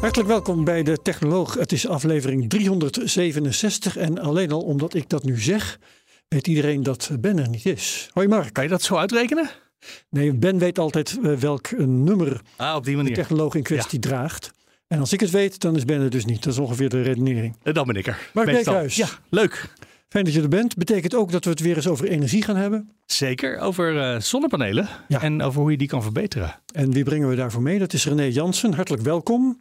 Hartelijk welkom bij de Technoloog. Het is aflevering 367 en alleen al omdat ik dat nu zeg, weet iedereen dat Ben er niet is. Hoi Mark. Kan je dat zo uitrekenen? Nee, Ben weet altijd uh, welk nummer ah, op die manier. de technoloog in kwestie ja. draagt. En als ik het weet, dan is Ben er dus niet. Dat is ongeveer de redenering. En dan ben ik er. Mark Beekhuis. Ja, leuk. Fijn dat je er bent. Betekent ook dat we het weer eens over energie gaan hebben. Zeker, over uh, zonnepanelen ja. en over hoe je die kan verbeteren. En wie brengen we daarvoor mee? Dat is René Jansen. Hartelijk welkom.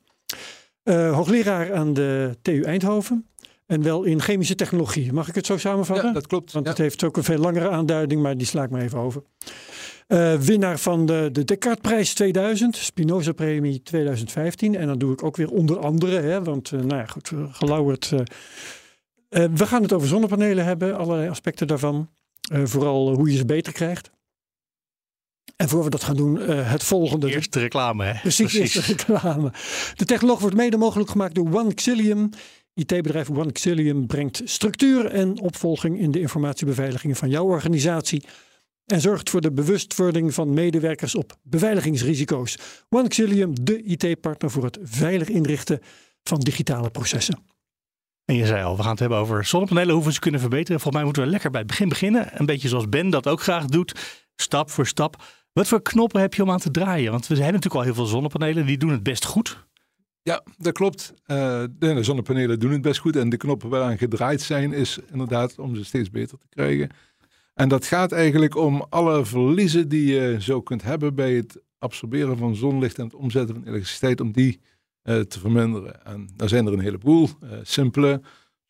Uh, hoogleraar aan de TU Eindhoven. En wel in chemische technologie. Mag ik het zo samenvatten? Ja, dat klopt. Want ja. het heeft ook een veel langere aanduiding, maar die sla ik maar even over. Uh, winnaar van de, de Descartes-prijs 2000, Spinoza-premie 2015. En dan doe ik ook weer onder andere, hè, want uh, nou ja, goed, gelauwerd. we gaan het over zonnepanelen hebben, allerlei aspecten daarvan. vooral hoe je ze beter krijgt. En voor we dat gaan doen, uh, het volgende. Eerste reclame, hè? Precies, Precies. eerste reclame. De technoloog wordt mede mogelijk gemaakt door OneXillium. IT-bedrijf OneXillium brengt structuur en opvolging in de informatiebeveiliging van jouw organisatie. En zorgt voor de bewustwording van medewerkers op beveiligingsrisico's. OneXillium, de IT-partner voor het veilig inrichten van digitale processen. En je zei al, we gaan het hebben over zonnepanelen, hoe we ze kunnen verbeteren. Volgens mij moeten we lekker bij het begin beginnen. Een beetje zoals Ben dat ook graag doet, stap voor stap. Wat voor knoppen heb je om aan te draaien? Want we hebben natuurlijk al heel veel zonnepanelen, die doen het best goed. Ja, dat klopt. Uh, de zonnepanelen doen het best goed. En de knoppen waaraan gedraaid zijn, is inderdaad om ze steeds beter te krijgen. En dat gaat eigenlijk om alle verliezen die je zo kunt hebben bij het absorberen van zonlicht en het omzetten van elektriciteit, om die uh, te verminderen. En daar zijn er een heleboel. Uh, simpele,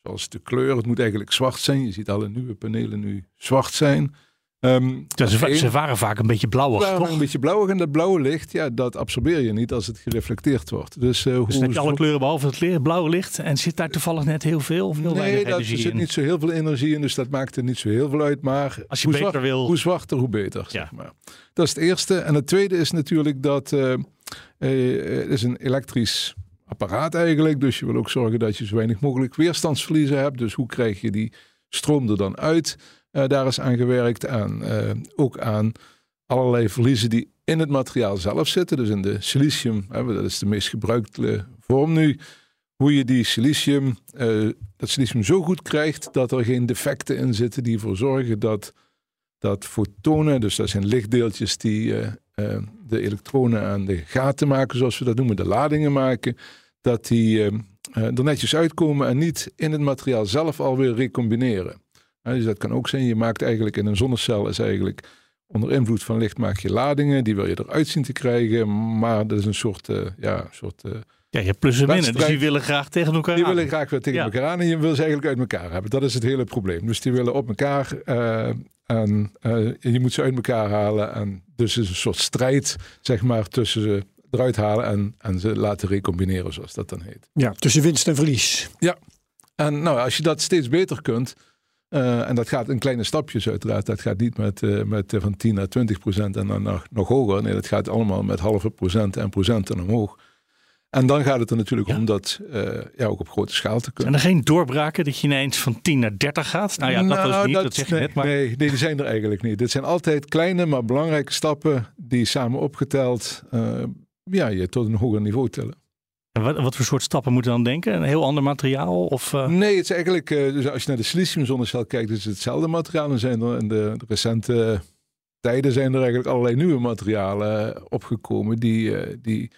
zoals de kleur. Het moet eigenlijk zwart zijn. Je ziet alle nieuwe panelen nu zwart zijn. Um, ze, ze, waren vaak een beetje blauwig, waren toch? een beetje blauwig en dat blauwe licht, ja, dat absorbeer je niet als het gereflecteerd wordt. Dus, uh, dus hoe heb je alle kleuren behalve het blauwe licht en zit daar toevallig net heel veel of heel nee, weinig dat, er zit in? niet zo heel veel energie in, dus dat maakt er niet zo heel veel uit. Maar als je hoe, beter zwart, wil... hoe zwarter, hoe beter. Ja. Zeg maar. Dat is het eerste. En het tweede is natuurlijk dat uh, uh, het is een elektrisch apparaat eigenlijk. Dus je wil ook zorgen dat je zo weinig mogelijk weerstandsverliezen hebt. Dus hoe krijg je die stroom er dan uit? Uh, daar is aan gewerkt. En uh, ook aan allerlei verliezen die in het materiaal zelf zitten. Dus in de silicium, hè, dat is de meest gebruikte vorm nu. Hoe je die silicium, uh, dat silicium zo goed krijgt dat er geen defecten in zitten die ervoor zorgen dat, dat fotonen, dus dat zijn lichtdeeltjes die de elektronen aan de gaten maken, zoals we dat noemen, de ladingen maken, dat die er netjes uitkomen en niet in het materiaal zelf alweer recombineren. Dus dat kan ook zijn, je maakt eigenlijk in een zonnecel is eigenlijk onder invloed van licht maak je ladingen, die wil je eruit zien te krijgen, maar dat is een soort, uh, ja, soort uh, ja, je hebt plus en minnen, dus die willen graag tegen elkaar Die aan. willen graag weer tegen ja. elkaar aan en je wil ze eigenlijk uit elkaar hebben. Dat is het hele probleem. Dus die willen op elkaar uh, en je moet ze uit elkaar halen en dus is een soort strijd, zeg maar, tussen ze eruit halen en, en ze laten recombineren, zoals dat dan heet. Ja, tussen winst en verlies. Ja, en nou, als je dat steeds beter kunt, uh, en dat gaat in kleine stapjes uiteraard. Dat gaat niet met, uh, met uh, van 10 naar 20 procent en dan nog, nog hoger. Nee, dat gaat allemaal met halve procent en procenten omhoog. En dan gaat het er natuurlijk Ja. om dat ja, ook op grote schaal te kunnen. er geen doorbraken dat je ineens van 10 naar 30 gaat? Nou ja, dat was niet, dat, zeg je nee, net. Maar nee, nee, die zijn er eigenlijk niet. Dit zijn altijd kleine, maar belangrijke stappen die samen opgeteld ja, je tot een hoger niveau tillen. Wat, wat voor soort stappen moeten we dan denken? Een heel ander materiaal? Of, uh... Nee, het is eigenlijk, uh, dus als je naar de siliciumzonnecel kijkt, is het hetzelfde materiaal. En zijn er in de, recente tijden zijn er eigenlijk allerlei nieuwe materialen opgekomen die, die,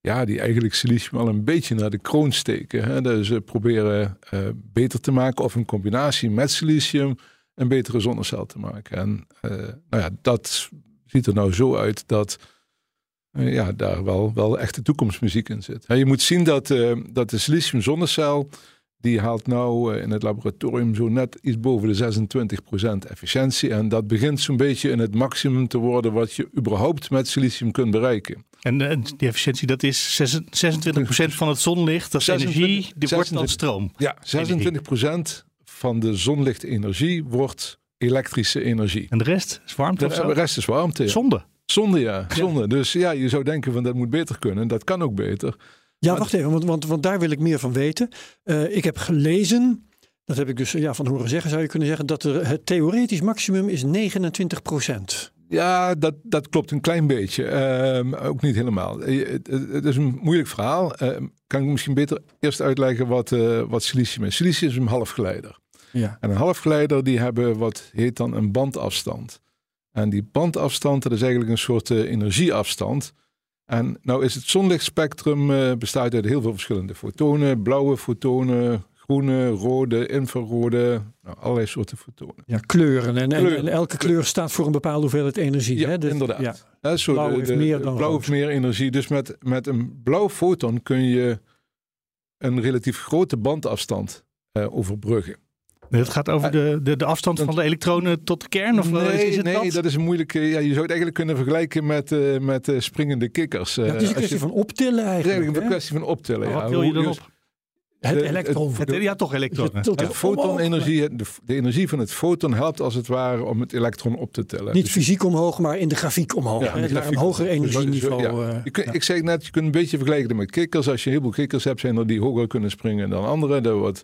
ja, die eigenlijk silicium al een beetje naar de kroon steken. Hè? Dus ze proberen beter te maken of in combinatie met silicium een betere zonnecel te maken. En nou ja, dat ziet er nou zo uit dat ja, daar wel, wel echte toekomstmuziek in zit. Je moet zien dat, uh, dat de silicium zonnecel die haalt nou eh, in het laboratorium zo net iets boven de 26% efficiëntie. En dat begint zo'n beetje in het maximum te worden wat je überhaupt met silicium kunt bereiken. En uh, die efficiëntie, dat is 26% van het zonlicht, dat is 26, energie, die wordt dan stroom. Ja, 26% van de zonlichtenergie wordt elektrische energie. En de rest is warmte? De, de rest is warmte. Zonde. Zonde, ja. Zonde. Dus ja, je zou denken van dat moet beter kunnen. Dat kan ook beter. Ja, wacht even, want, want, want daar wil ik meer van weten. Uh, ik heb gelezen, dat heb ik dus ja, van horen zeggen, zou je kunnen zeggen, dat er, het theoretisch maximum is 29 procent. Ja, dat, dat klopt een klein beetje. Uh, ook niet helemaal. Het, het, is een moeilijk verhaal. Uh, kan ik misschien beter eerst uitleggen wat, uh, wat silicium is. Silicium is een halfgeleider. Ja. En een halfgeleider die hebben wat heet dan een bandafstand. En die bandafstand, dat is eigenlijk een soort energieafstand. En nou is het zonlichtspectrum uh, bestaat uit heel veel verschillende fotonen. Blauwe fotonen, groene, rode, infrarode, nou, allerlei soorten fotonen. Ja, kleuren. En, kleuren. en, elke kleur staat voor een bepaalde hoeveelheid energie. Ja, hè? Inderdaad. Ja. Hè, zo blauw de, heeft meer dan blauw rood. heeft meer energie. Dus met, met een blauw foton kun je een relatief grote bandafstand uh, overbruggen. Het gaat over de, de, de afstand van de elektronen tot de kern? Of nee, is het nee dat? dat is een moeilijke. Ja, je zou het eigenlijk kunnen vergelijken met, uh, met uh, springende kikkers. Uh, Ja, het is een kwestie van optillen Het is eigenlijk. eigenlijk een kwestie van optillen. Ja. wat wil je Hoe- dan op? Het elektron. Het, ja, toch elektronen. Je De fotonenergie, de, de energie van het foton helpt als het ware om het elektron op te tellen. Niet Dus fysiek omhoog, maar in de grafiek omhoog. Ja, de een hoger. Dus energieniveau. ja. eh, je ja. Ik zeg net, je kunt een beetje vergelijken met kikkers. Als je heel veel kikkers hebt, zijn er die hoger kunnen springen dan anderen. De wat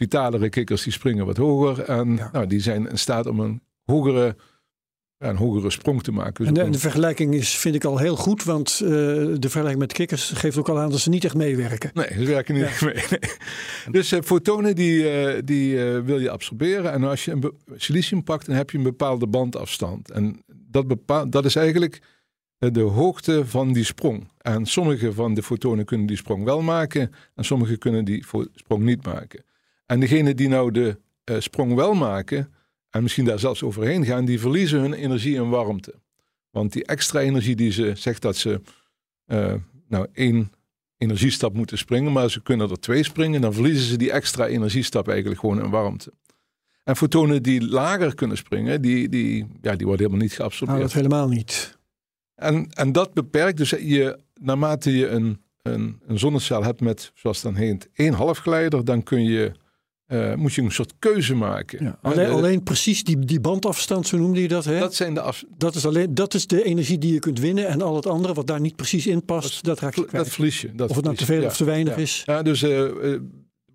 vitalere kikkers die springen wat hoger. En Ja. nou, die zijn in staat om een hogere, ja, een hogere sprong te maken. Dus En de, en de vergelijking is, vind ik al heel goed, want eh, de vergelijking met kikkers geeft ook al aan dat ze niet echt meewerken. Nee, ze werken niet echt mee. nee. Dus fotonen die, eh, die eh, wil je absorberen. En als je een silicium pakt, dan heb je een bepaalde bandafstand. En dat, bepaalt, dat is eigenlijk de hoogte van die sprong. En sommige van de fotonen kunnen die sprong wel maken. En sommige kunnen die sprong niet maken. En degene die nou de eh, sprong wel maken. En misschien daar zelfs overheen gaan. Die verliezen hun energie en warmte. Want die extra energie die ze zegt dat ze eh, nou één energiestap moeten springen, maar ze kunnen er twee springen, dan verliezen ze die extra energiestap eigenlijk gewoon in warmte. En fotonen die lager kunnen springen, die, die, ja, die worden helemaal niet Nou, geabsorbeerd. dat helemaal niet. en, en dat beperkt dus je, naarmate je een, een, een zonnecel hebt met, zoals het dan heet, één halfgeleider, dan kun je, eh, moet je een soort keuze maken. Ja. Alleen, alleen precies die, die bandafstand, zo noemde je dat. Hè? dat zijn de af, Dat is, alleen, dat is de energie die je kunt winnen. En al het andere wat daar niet precies in past, dat raak je dat kwijt. verlies je. Dat Of het nou te veel Ja. of te weinig Ja. is. Ja, dus eh, eh,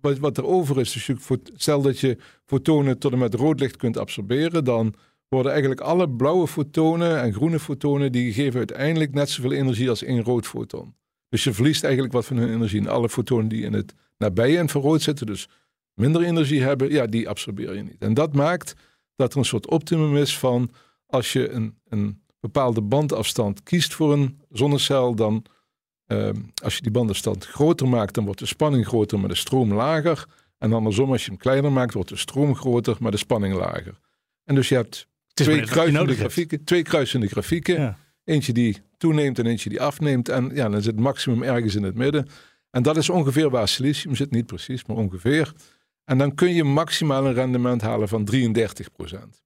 wat, wat er over is, dus je, fo- stel dat je fotonen tot en met rood licht kunt absorberen, dan worden eigenlijk alle blauwe fotonen en groene fotonen, die geven uiteindelijk net zoveel energie als één rood foton. Dus je verliest eigenlijk wat van hun energie. En alle fotonen die in het nabije infrarood zitten, dus minder energie hebben, ja, die absorbeer je niet. En dat maakt dat er een soort optimum is van als je een, een bepaalde bandafstand kiest voor een zonnecel, dan Ehm, als je die bandafstand groter maakt, dan wordt de spanning groter, maar de stroom lager. En andersom, als je hem kleiner maakt, wordt de stroom groter, maar de spanning lager. En dus je hebt twee kruisende, grafieken, twee kruisende grafieken. Eentje die toeneemt en eentje die afneemt. En ja, dan zit het maximum ergens in het midden. En dat is ongeveer waar silicium zit, niet precies, maar ongeveer. En dan kun je maximaal een rendement halen van 33%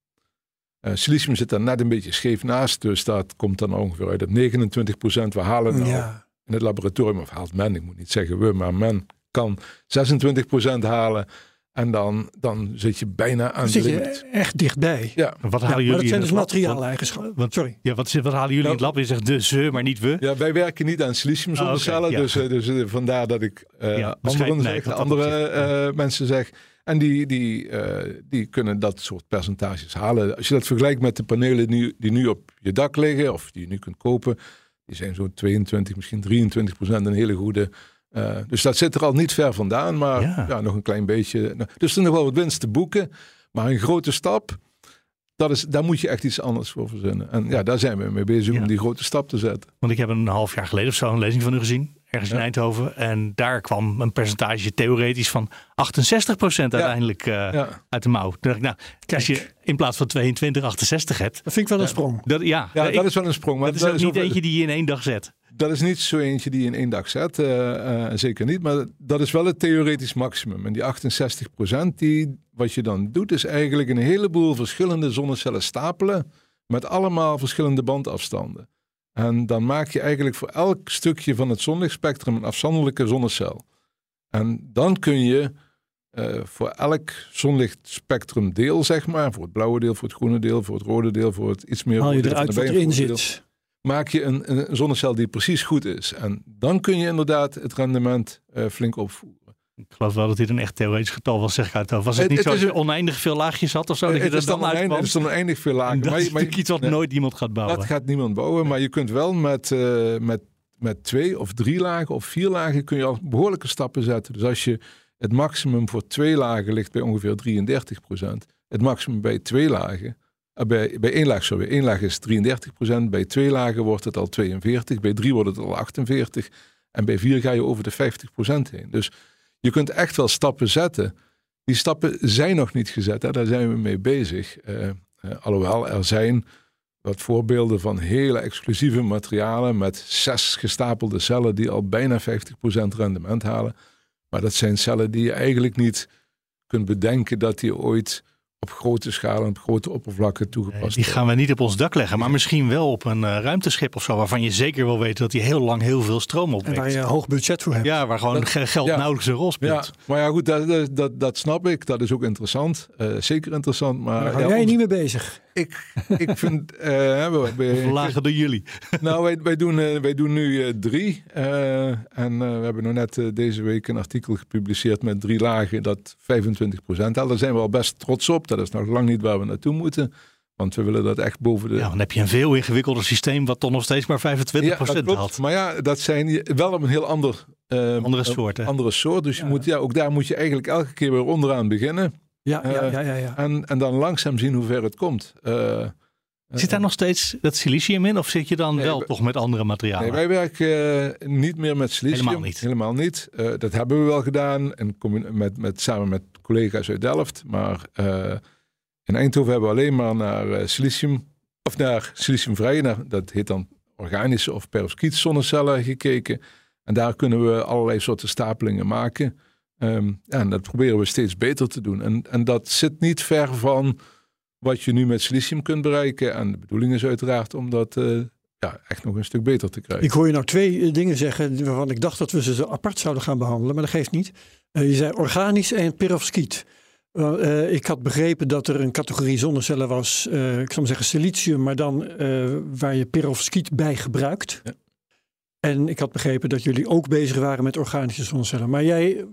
Eh, silicium zit daar net een beetje scheef naast, dus dat komt dan ongeveer uit op 29% We halen nou Ja. in het laboratorium, of haalt men, ik moet niet zeggen we, maar men kan 26% halen. En dan, dan zit je bijna aan Dan de zit je limit. echt dichtbij. Ja, Wat Ja, halen maar jullie dat zijn in dus het lab? materiaaleigenschappen. Want- Sorry. Ja, wat, wat halen jullie in het lab? Je zegt de ze, maar niet we. ja, wij werken niet aan silicium Ah, ja. dus, eh, dus eh, vandaar dat ik eh Ja, anderen zeg, andere ja. eh, mensen zeg. En die, die, eh, die kunnen dat soort percentages halen. Als je dat vergelijkt met de panelen die, die nu op je dak liggen, of die je nu kunt kopen, die zijn zo'n 22, misschien 23 procent een hele goede. Eh, dus dat zit er al niet ver vandaan, maar Ja. ja. nog een klein beetje. Nou, Dus er is nog wel wat winst te boeken. Maar een grote stap, dat is, daar moet je echt iets anders voor verzinnen. En ja, daar zijn we mee bezig Ja. om die grote stap te zetten. Want ik heb een half jaar geleden of zo een lezing van u gezien. Ergens in Ja. Eindhoven. En daar kwam een percentage theoretisch van 68% uiteindelijk eh, Ja. uit de mouw. Toen dacht ik, nou, als je in plaats van 22, 68 hebt. Dat vind ik wel een sprong. Dat, ja, Ja, ik- dat is wel een sprong. Maar dat is ook niet over- eentje die je in één dag zet. Dat is niet zo eentje die je in één dag zet. eh, eh, zeker niet. Maar dat is wel het theoretisch maximum. En die 68% die wat je dan doet, is eigenlijk een heleboel verschillende zonnecellen stapelen. Met allemaal verschillende bandafstanden. En dan maak je eigenlijk voor elk stukje van het zonlichtspectrum een afzonderlijke zonnecel. En dan kun je eh, voor elk zonlichtspectrum deel, zeg maar, voor het blauwe deel, voor het groene deel, voor het rode deel, voor het iets meer Haal je eruit wat erin zit. Maak je een, een zonnecel die precies goed is. En dan kun je inderdaad het rendement eh, flink opvoeren. Ik geloof wel dat dit een echt theoretisch getal was, zeg ik uit. Was het, niet het zo is dat je oneindig veel laagjes had of zo? dat je het, is dan dan oneindig, het is dan oneindig veel lager. dat Maar, is maar iets wat nee, nooit iemand gaat bouwen. dat gaat niemand bouwen. Maar je kunt wel met, eh, met, met twee of drie lagen of vier lagen kun je al behoorlijke stappen zetten. Dus als je het maximum voor twee lagen ligt bij ongeveer 33% Het maximum bij twee lagen, eh, bij, bij één laag, sorry, één laag is 33% Bij twee lagen wordt het al 42. Bij drie wordt het al 48. En bij vier ga je over de 50% heen. Dus je kunt echt wel stappen zetten. Die stappen zijn nog niet gezet. Hè? Daar zijn we mee bezig. Eh, eh, alhoewel er zijn wat voorbeelden van hele exclusieve materialen met zes gestapelde cellen die al bijna 50% rendement halen. Maar dat zijn cellen die je eigenlijk niet kunt bedenken dat die ooit op grote schaal en op grote oppervlakken toegepast Nee, die gaan we niet op ons dak leggen, maar misschien wel op een eh, ruimteschip of zo, waarvan je zeker wil weten dat die heel lang heel veel stroom En opwekt. waar je een hoog budget voor hebt. Ja, waar gewoon Dat- geld ja. nauwelijks een rol speelt. Ja, maar ja, goed, dat, dat, dat, dat snap ik. Dat is ook interessant. Eh, zeker interessant. Maar Daar ja, hou jij ons- niet mee bezig. Ik, ik vind. eh, we- lager dan jullie? Nou, wij, wij, doen, eh, wij doen nu eh, drie. en we hebben nog net deze week een artikel gepubliceerd met drie lagen dat 25 procent. Daar zijn we al best trots op. Dat is nog lang niet waar we naartoe moeten. Want we willen dat echt boven de... Ja, dan heb je een veel ingewikkelder systeem wat toch nog steeds maar 25% Ja, klopt. haalt. Maar ja, dat zijn wel op een heel ander, Andere soorten. andere soort. Dus je moet, ja, ook daar moet je eigenlijk elke keer weer onderaan beginnen. Ja, ja, Eh, ja, ja, ja. En, en dan langzaam zien hoe ver het komt. Eh, Zit daar nog steeds dat silicium in of zit je dan Nee, wel we- toch met andere materialen? Nee, wij werken eh, niet meer met silicium. Helemaal niet. Helemaal niet. Eh, dat hebben we wel gedaan commu- met, met, samen met collega's uit Delft. Maar eh, in Eindhoven hebben we alleen maar naar eh, silicium, of naar siliciumvrije, naar, dat heet dan organische of perovskiet zonnecellen gekeken. En daar kunnen we allerlei soorten stapelingen maken. Ehm, ja, en dat proberen we steeds beter te doen. En, en dat zit niet ver van wat je nu met silicium kunt bereiken. En de bedoeling is uiteraard om dat eh, ja, echt nog een stuk beter te krijgen. Ik hoor je nou twee eh, dingen zeggen waarvan ik dacht dat we ze apart zouden gaan behandelen, maar dat geeft niet. Eh, je zei organisch en perovskiet. Ik had begrepen dat er een categorie zonnecellen was, ik zou maar zeggen silicium, maar dan waar je perovskiet bij gebruikt. Ja. En ik had begrepen dat jullie ook bezig waren met organische zonnecellen. Maar jij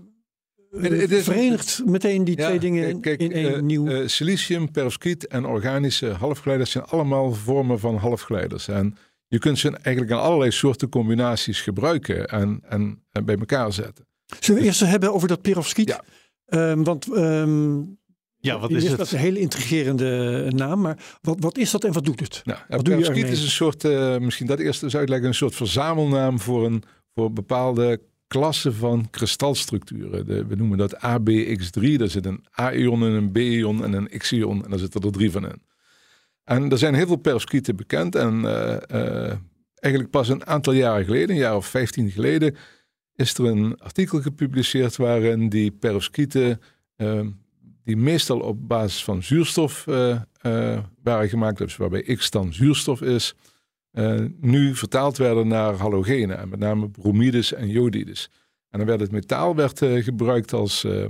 Het- het is- verenigt meteen die Ja, twee dingen kijk, in, één eh, nieuw. eh, silicium, perovskiet en organische halfgeleiders zijn allemaal vormen van halfgeleiders. En je kunt ze eigenlijk in allerlei soorten combinaties gebruiken en, en, en bij elkaar zetten. Zullen we eerst hebben over dat perovskiet? Ja. Ehm, want ehm, Ja, wat is het? Dat is een hele intrigerende naam, maar wat, wat is dat en wat doet het? Nou, Wat doe je perovskiet ermee? is een soort, eh, misschien dat eerst eens uitleggen, een soort verzamelnaam voor een voor bepaalde klassen van kristalstructuren. We noemen dat ABX3. Daar zit een A-ion en een B-ion en een X-ion en daar zitten er drie van in. En er zijn heel veel perovskieten bekend en eh, eh, eigenlijk pas een aantal jaren geleden, een jaar of 15 geleden, is er een artikel gepubliceerd waarin die perovskieten, eh, die meestal op basis van zuurstof eh, waren gemaakt, dus waarbij X dan zuurstof is, eh, nu vertaald werden naar halogenen, en met name bromides en jodides. En dan werd het metaal werd, eh, gebruikt als eh,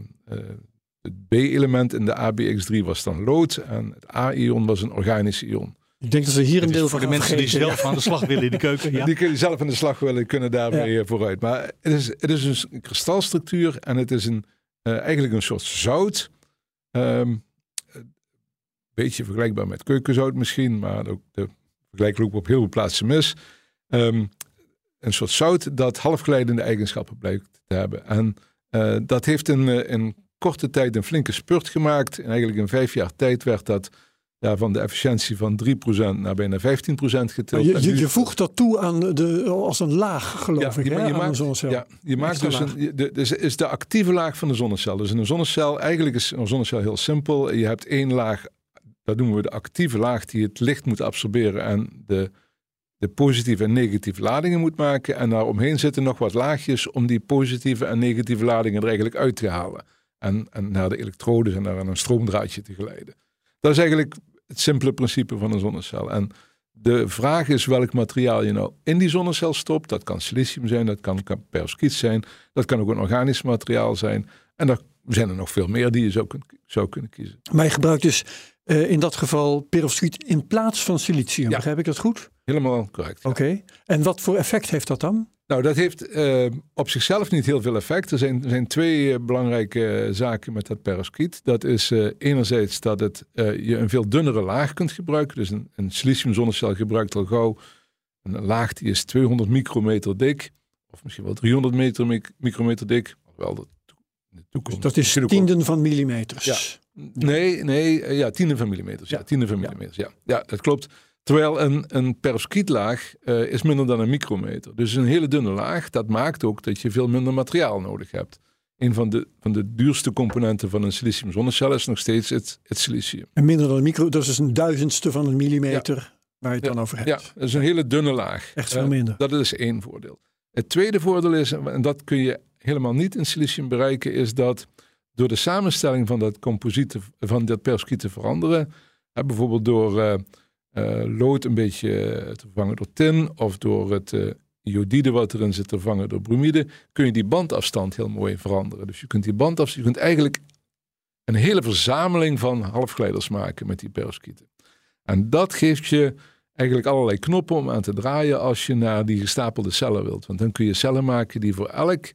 het B-element in de ABX3 was dan lood en het A-ion was een organisch ion. Ik denk dat we hier een deel voor van de mensen die zelf aan de slag willen in de keuken. Ja. Die zelf aan de slag willen, kunnen daarmee vooruit. Maar het is, het is een kristalstructuur en het is een, eh, eigenlijk een soort zout. Ehm, een beetje vergelijkbaar met keukenzout misschien, maar ook de vergelijking loopt op heel veel plaatsen mis. Ehm, een soort zout dat halfglijdende eigenschappen blijkt te hebben. En eh, dat heeft in, eh, in korte tijd een flinke spurt gemaakt. En eigenlijk in vijf jaar tijd werd dat ja, van de efficiëntie van 3% naar bijna 15% getild. Je, voegt dat toe aan de, als een laag, geloof ik, je, hè, maakt, zonnecel. ja, je maakt dus laag. een, de, dus is de actieve laag van de zonnecel. Dus in een zonnecel, eigenlijk is een zonnecel heel simpel. Je hebt één laag, dat noemen we de actieve laag, die het licht moet absorberen en de de positieve en negatieve ladingen moet maken. En daaromheen zitten nog wat laagjes om die positieve en negatieve ladingen er eigenlijk uit te halen. En, en naar de elektrodes en naar een stroomdraadje te geleiden. Dat is eigenlijk het simpele principe van een zonnecel. En de vraag is welk materiaal je nou in die zonnecel stopt. Dat kan silicium zijn, dat kan, perovskiet zijn, dat kan ook een organisch materiaal zijn. En er zijn er nog veel meer die je zou, zou kunnen kiezen. Maar je gebruikt dus uh, in dat geval perovskiet in plaats van silicium. Ja. Begrijp ik dat goed? Helemaal correct. Oké. En wat voor effect heeft dat dan? Nou, dat heeft uh, op zichzelf niet heel veel effect. Er zijn, er zijn twee uh, belangrijke zaken met dat perovskiet. Dat is enerzijds dat het, je een veel dunnere laag kunt gebruiken. Dus een, een silicium zonnecel gebruikt al gauw een laag die is 200 micrometer dik. Of misschien wel 300 meter, micrometer dik. Wel de, de toekomst. Dus dat is tienden van millimeters. Ja. Nee, nee, eh, ja, tiende van millimeters. Ja, tiende van millimeters. Ja. ja, dat klopt. Terwijl een, een perovskietlaag uh, is minder dan een micrometer. Dus een hele dunne laag. Dat maakt ook dat je veel minder materiaal nodig hebt. Een van de, van de duurste componenten van een silicium zonnecel is nog steeds het, het silicium. En minder dan een micro, dat is een duizendste van een millimeter waar je het dan over hebt. Ja, dat is een hele dunne laag. Echt veel minder. Uh, dat is één voordeel. Het tweede voordeel is, en dat kun je helemaal niet in silicium bereiken, is dat door de samenstelling van dat composiet, van dat perovskiet te veranderen, bijvoorbeeld door uh, uh, lood een beetje te vervangen door tin of door het uh, iodide wat erin zit te vervangen door bromide, kun je die bandafstand heel mooi veranderen. Dus je kunt die bandafstand, je kunt eigenlijk een hele verzameling van halfgeleiders maken met die perovskieten. En dat geeft je eigenlijk allerlei knoppen om aan te draaien als je naar die gestapelde cellen wilt. Want dan kun je cellen maken die voor elk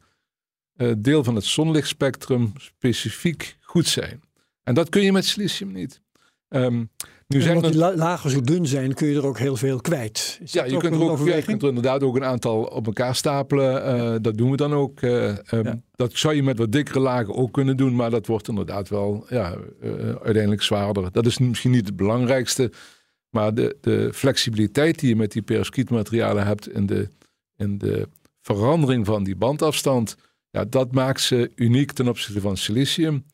deel van het zonlichtspectrum specifiek goed zijn. En dat kun je met silicium niet. Um, nu en omdat die lagen zo dun zijn, kun je er ook heel veel kwijt. Is ja, je kunt, er ook, je kunt er inderdaad ook een aantal op elkaar stapelen. Uh, dat doen we dan ook. Uh, um, ja. Dat zou je met wat dikkere lagen ook kunnen doen, maar dat wordt inderdaad wel ja, uh, uiteindelijk zwaarder. Dat is misschien niet het belangrijkste, maar de, de flexibiliteit die je met die perovskietmaterialen hebt in de, in de verandering van die bandafstand ja, dat maakt ze uniek ten opzichte van silicium.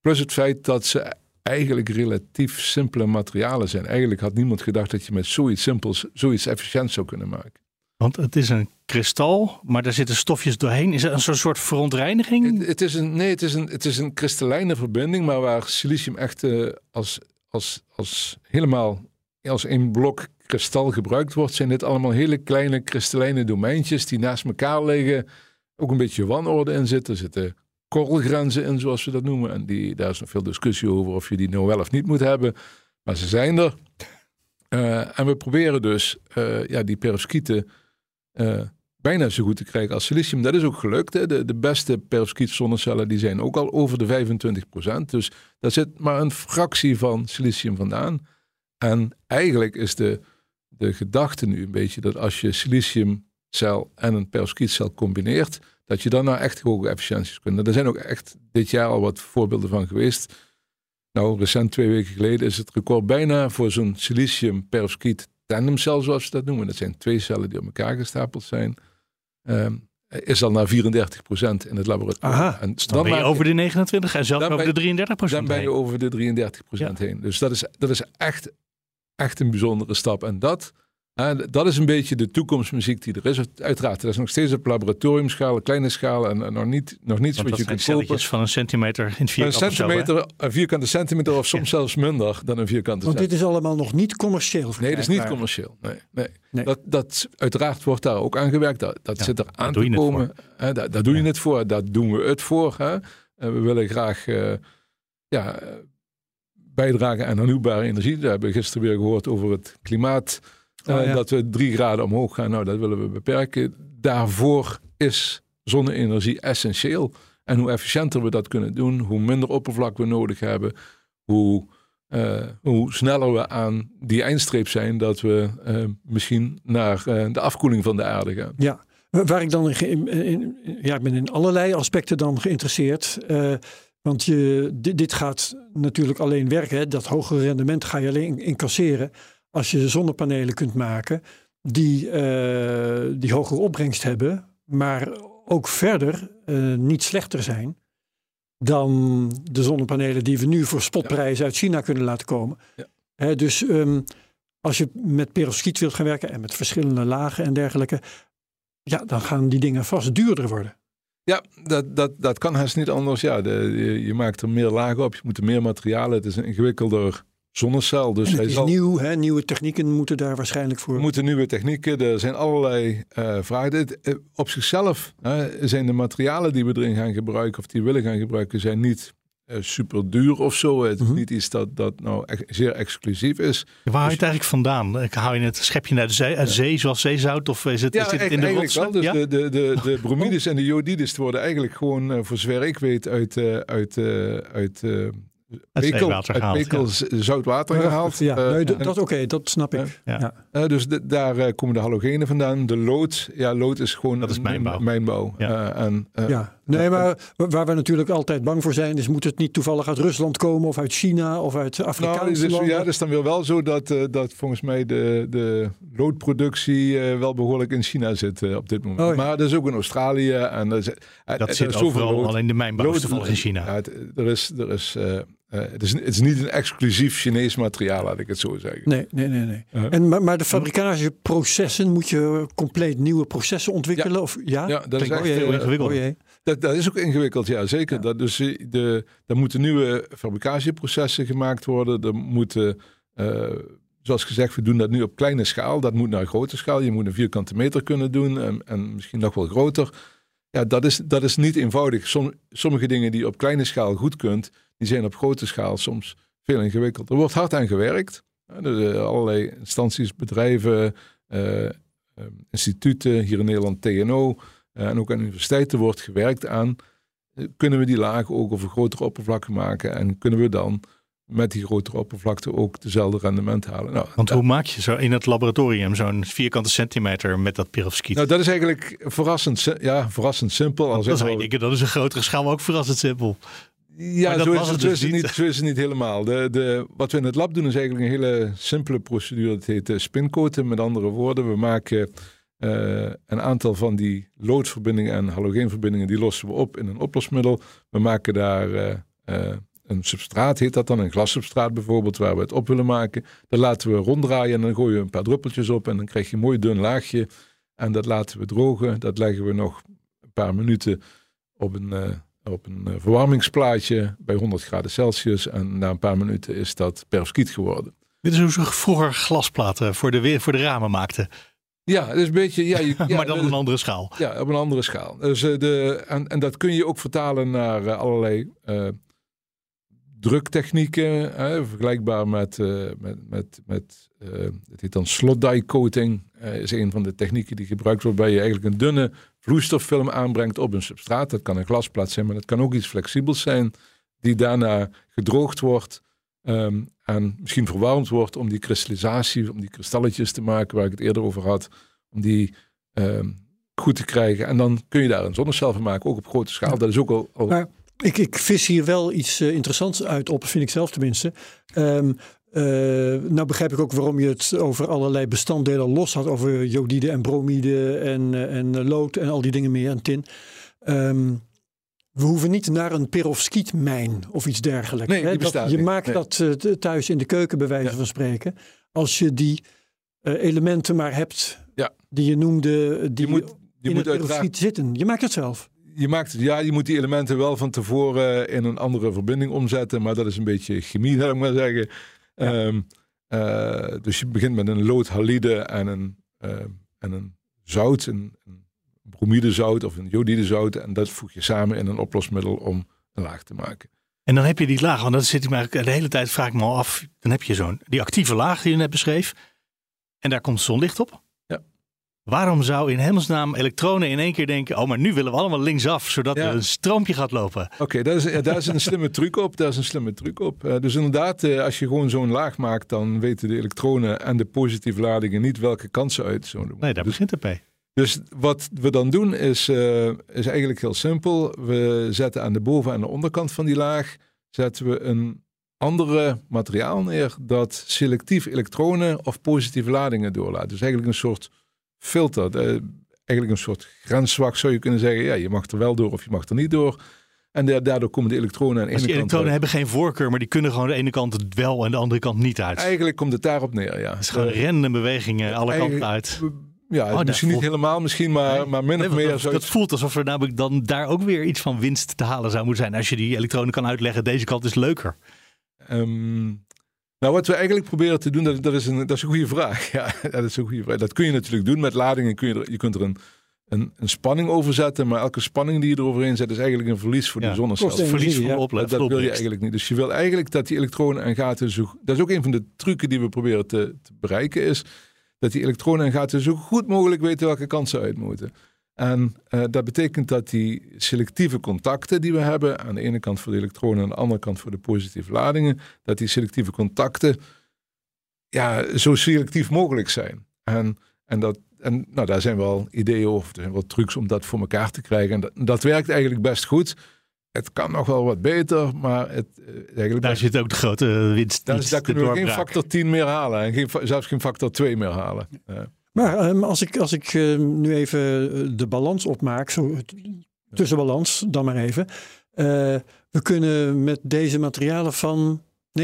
Plus het feit dat ze eigenlijk relatief simpele materialen zijn. Eigenlijk had niemand gedacht dat je met zoiets simpels zoiets efficiënt zou kunnen maken. Want het is een kristal, maar daar zitten stofjes doorheen. Is het een soort verontreiniging? Het, het, is een, nee, het is een, het is een kristallijne verbinding, maar waar silicium echt uh, als, als, als helemaal als een blok kristal gebruikt wordt, zijn dit allemaal hele kleine kristallijne domeintjes die naast elkaar liggen ook een beetje wanorde in zit. Er zitten korrelgrenzen in, zoals we dat noemen. En die, daar is nog veel discussie over of je die nou wel of niet moet hebben. Maar ze zijn er. Uh, en we proberen dus uh, ja, die perovskieten uh, bijna zo goed te krijgen als silicium. Dat is ook gelukt. Hè. De, de beste perovskiet zonnecellen die zijn ook al over de 25%. Dus daar zit maar een fractie van silicium vandaan. En eigenlijk is de, de gedachte nu een beetje dat als je silicium cel en een perovskietcel combineert, dat je dan nou echt hoge efficiënties kunt. Er zijn ook echt dit jaar al wat voorbeelden van geweest. Nou, recent twee weken geleden is het record bijna voor zo'n silicium perovskiet tandemcel, zoals ze dat noemen. Dat zijn twee cellen die op elkaar gestapeld zijn. Um, is al naar 34% in het laboratorium. Aha, en dan, dan ben je over de 29 en zelfs over de 33% Dan ben je over de 33% ja. heen. Dus dat is, dat is echt, echt een bijzondere stap. En dat en dat is een beetje de toekomstmuziek die er is. Uiteraard, dat is nog steeds op laboratoriumschaal, kleine schaal en, en nog, niet, nog niets wat je kunt kopen. van een centimeter in vierkante Een centimeter, een vierkante centimeter of soms ja. zelfs minder dan een vierkante Want dit is allemaal nog niet commercieel Nee, dat is niet commercieel. Nee, nee. nee. Dat, dat, uiteraard wordt daar ook aan gewerkt. Dat, dat ja, zit er aan te komen. Hè, daar, daar doe je het voor. Daar doen we het voor. Hè. En we willen graag uh, ja, bijdragen aan hernieuwbare energie. Daar hebben we gisteren weer gehoord over het klimaat Oh, dat we drie graden omhoog gaan, nou dat willen we beperken. Daarvoor is zonne-energie essentieel. En hoe efficiënter we dat kunnen doen, hoe minder oppervlak we nodig hebben, hoe, uh, hoe sneller we aan die eindstreep zijn dat we uh, misschien naar de afkoeling van de aarde gaan. Ja, waar ik dan in, in, ja, ik ben in allerlei aspecten dan geïnteresseerd. want je, dit, dit, gaat natuurlijk alleen werken. Hè. Dat hogere rendement ga je alleen incasseren als je zonnepanelen kunt maken die, uh, die hogere opbrengst hebben, maar ook verder uh, niet slechter zijn dan de zonnepanelen die we nu voor spotprijzen uit China kunnen laten komen. Ja. dus um, als je met perovskiet wilt gaan werken en met verschillende lagen en dergelijke, ja, dan gaan die dingen vast duurder worden. Ja, dat, dat, dat kan haast niet anders. Ja, de, je, je maakt er meer lagen op, je moet er meer materialen. Het is een ingewikkelder zonnecel. Dus En het hij is zal, nieuw, hè? nieuwe technieken moeten daar waarschijnlijk voor. er moeten nieuwe technieken, er zijn allerlei eh, vragen. Dit, eh, op zichzelf hè, zijn de materialen die we erin gaan gebruiken, of die we willen gaan gebruiken, zijn niet eh, super duur of zo. Het is Mhm. niet iets dat, dat nou echt zeer exclusief is. Waar haal je het eigenlijk vandaan? Ik Hou je het schep je naar de zee, uit zee zoals zeezout? Of is het, Ja, is dit in de rotsen? Dus ja? de, de, de, de bromides en de jodides worden eigenlijk gewoon, voor zover ik weet, uit, eh, uit, eh, uit, Uit pekel, zeewater gehaald, pekel z- zout water gehaald. Ja, Eh, nee, dat, dat oké, dat snap ik. Ja. Ja. eh, dus de- daar eh, komen de halogenen vandaan. De lood, ja, lood is gewoon Dat is mijnbouw. mijnbouw. Ja. En, Ja, nee, maar waar we natuurlijk altijd bang voor zijn, is moet het niet toevallig uit Rusland komen of uit China of uit Nou, Afrikaanse dus, landen? ja, het is dan weer wel zo dat, dat volgens mij de, de loodproductie wel behoorlijk in China zit op dit moment. Oh, ja. Maar dat is ook in Australië. En dat, is, Dat zit overal, alleen de mijnbouw is toevallig in China. Ja, het, er is, er is, eh, eh, het, is, het is niet een exclusief Chinees materiaal, laat ik het zo zeggen. Nee, nee, nee. nee. Uh-huh. En, maar, maar de fabrikageprocessen, moet je compleet nieuwe processen ontwikkelen? Of, ja? Ja, dat is echt, heel eh, ingewikkeld. Oh jee. dat, dat is ook ingewikkeld, ja zeker. Dat, dus eh, de, er moeten nieuwe fabricatieprocessen gemaakt worden. Er moeten, eh, zoals gezegd, we doen dat nu op kleine schaal. Dat moet naar grote schaal. Je moet een vierkante meter kunnen doen en, en misschien nog wel groter. Ja, dat is, dat is niet eenvoudig. Som, sommige dingen die je op kleine schaal goed kunt, die zijn op grote schaal soms veel ingewikkelder. Er wordt hard aan gewerkt. Dus, allerlei instanties, bedrijven, eh, eh, instituten, hier in Nederland TNO, eh, en ook aan universiteiten wordt gewerkt aan, eh, kunnen we die lagen ook over grotere oppervlakte maken en kunnen we dan met die grotere oppervlakte ook dezelfde rendement halen. Nou, Want hoe maak je zo in het laboratorium zo'n vierkante centimeter met dat perovskiet? nou, dat is eigenlijk verrassend, ja, verrassend simpel. Al dat denken, dat is een grotere schaal, maar ook verrassend simpel. Ja, zo is, was het, dus niet. niet, zo is het niet helemaal. De, de, wat we in het lab doen is eigenlijk een hele simpele procedure. Dat heet eh, spincoaten. Met andere woorden, we maken eh, een aantal van die loodverbindingen en halogeenverbindingen, die lossen we op in een oplosmiddel. We maken daar eh, een substraat, heet dat dan, een glassubstraat bijvoorbeeld, waar we het op willen maken. Dat laten we ronddraaien en dan gooien we een paar druppeltjes op en dan krijg je een mooi dun laagje. En dat laten we drogen. Dat leggen we nog een paar minuten op een, op een eh, verwarmingsplaatje bij 100 graden Celsius. En na een paar minuten is dat perfskiet geworden. Dit is hoe ze vroeger glasplaten voor de, voor de ramen maakten. Ja, het is een beetje... Ja, je, ja, maar dan op een andere schaal. Ja, op een andere schaal. Dus, eh, de, en, en dat kun je ook vertalen naar eh, allerlei druktechnieken. vergelijkbaar met, met, met, met het heet dan slot die coating. is een van de technieken die gebruikt wordt waarbij je eigenlijk een dunne vloeistoffilm aanbrengt op een substraat. Dat kan een glasplaat zijn, maar dat kan ook iets flexibels zijn. Die daarna gedroogd wordt ehm, en misschien verwarmd wordt om die kristallisatie, om die kristalletjes te maken waar ik het eerder over had. Om die ehm, goed te krijgen. En dan kun je daar een zonnecel van maken, ook op grote schaal. Dat is ook al. al Maar ik, ik vis hier wel iets eh, interessants uit op, vind ik zelf tenminste. Ehm, eh, nou begrijp ik ook waarom je het over allerlei bestanddelen los had. Over jodide en bromide en, eh, en eh, lood en al die dingen meer en tin. Ehm, we hoeven niet naar een perovskietmijn of iets dergelijks. Nee, die hè? Dat- je niet. maakt Nee. dat thuis in de keuken bij wijze Ja. van spreken. Als je die elementen maar hebt Ja. die je noemde, die je moet, je in moet het uiteraard zitten. Je maakt het zelf. je maakt ja, je moet die elementen wel van tevoren in een andere verbinding omzetten, maar dat is een beetje chemie, zou ik maar zeggen. Ehm, eh, dus je begint met een loodhalide en een, eh, en een zout, een, een bromidezout of een jodidezout, en dat voeg je samen in een oplosmiddel om een laag te maken. En dan heb je die laag, want dat zit ik maar de hele tijd vraag ik me al af. Dan heb je zo'n die actieve laag die je net beschreef. En daar komt zonlicht op. Waarom zou in hemelsnaam elektronen in één keer denken: oh, maar nu willen we allemaal linksaf, zodat Ja. er een stroompje gaat lopen? Oké, daar, is, daar is een slimme truc op. Daar is een slimme truc op. Eh, dus inderdaad, eh, als je gewoon zo'n laag maakt, dan weten de elektronen en de positieve ladingen niet welke kant ze uit zouden Nee, daar Dus begint het bij. Dus wat we dan doen is, eh, is eigenlijk heel simpel. We zetten aan de boven- en de onderkant van die laag zetten we een andere materiaal neer dat selectief elektronen of positieve ladingen doorlaat. Dus eigenlijk een soort filter. eh, eigenlijk een soort grenswak zou je kunnen zeggen. Ja, je mag er wel door of je mag er niet door. En da- daardoor komen de elektronen aan de ene die kant elektronen hebben geen voorkeur, maar die kunnen gewoon de ene kant het wel en de andere kant niet uit. Het Eigenlijk komt het daarop neer, ja. is gewoon random bewegingen alle kanten uit. Ja, dat misschien niet voelt- helemaal, misschien, maar, Nee. maar min of meer dat, zo. dat voelt alsof er namelijk dan daar ook weer iets van winst te halen zou moeten zijn. Als je die elektronen kan uitleggen, deze kant is leuker. Ehm, nou, wat we eigenlijk proberen te doen, dat, dat, is, een, dat is een goede vraag. Ja, dat is een goede vraag. Dat kun je natuurlijk doen met ladingen. Kun je, er, je kunt er een, een, een spanning over zetten, maar elke spanning die je eroverheen zet, is eigenlijk een verlies voor Ja, de zonnecel. Verlies van ja. dat wil je eigenlijk niet. Dus je wil eigenlijk dat die elektronen en gaten zo. Dat is ook een van de trucken die we proberen te, te bereiken, is dat die elektronen en gaten zo goed mogelijk weten welke kant ze uit moeten. En eh, dat betekent dat die selectieve contacten die we hebben, aan de ene kant voor de elektronen en aan de andere kant voor de positieve ladingen, dat die selectieve contacten ja, zo selectief mogelijk zijn. En, en, dat, en nou, daar zijn wel ideeën over, er zijn wel trucs om dat voor elkaar te krijgen. En dat, dat werkt eigenlijk best goed. Het kan nog wel wat beter, maar het, eh, eigenlijk Daar best- zit ook de grote winst. daar, daar kunnen we geen factor 10 meer halen. En geen, zelfs geen factor 2 meer halen. Eh, Maar ehm, als ik, als ik eh, nu even eh, de balans opmaak, zo, tussenbalans dan maar even. Eh, we kunnen met deze materialen van 29%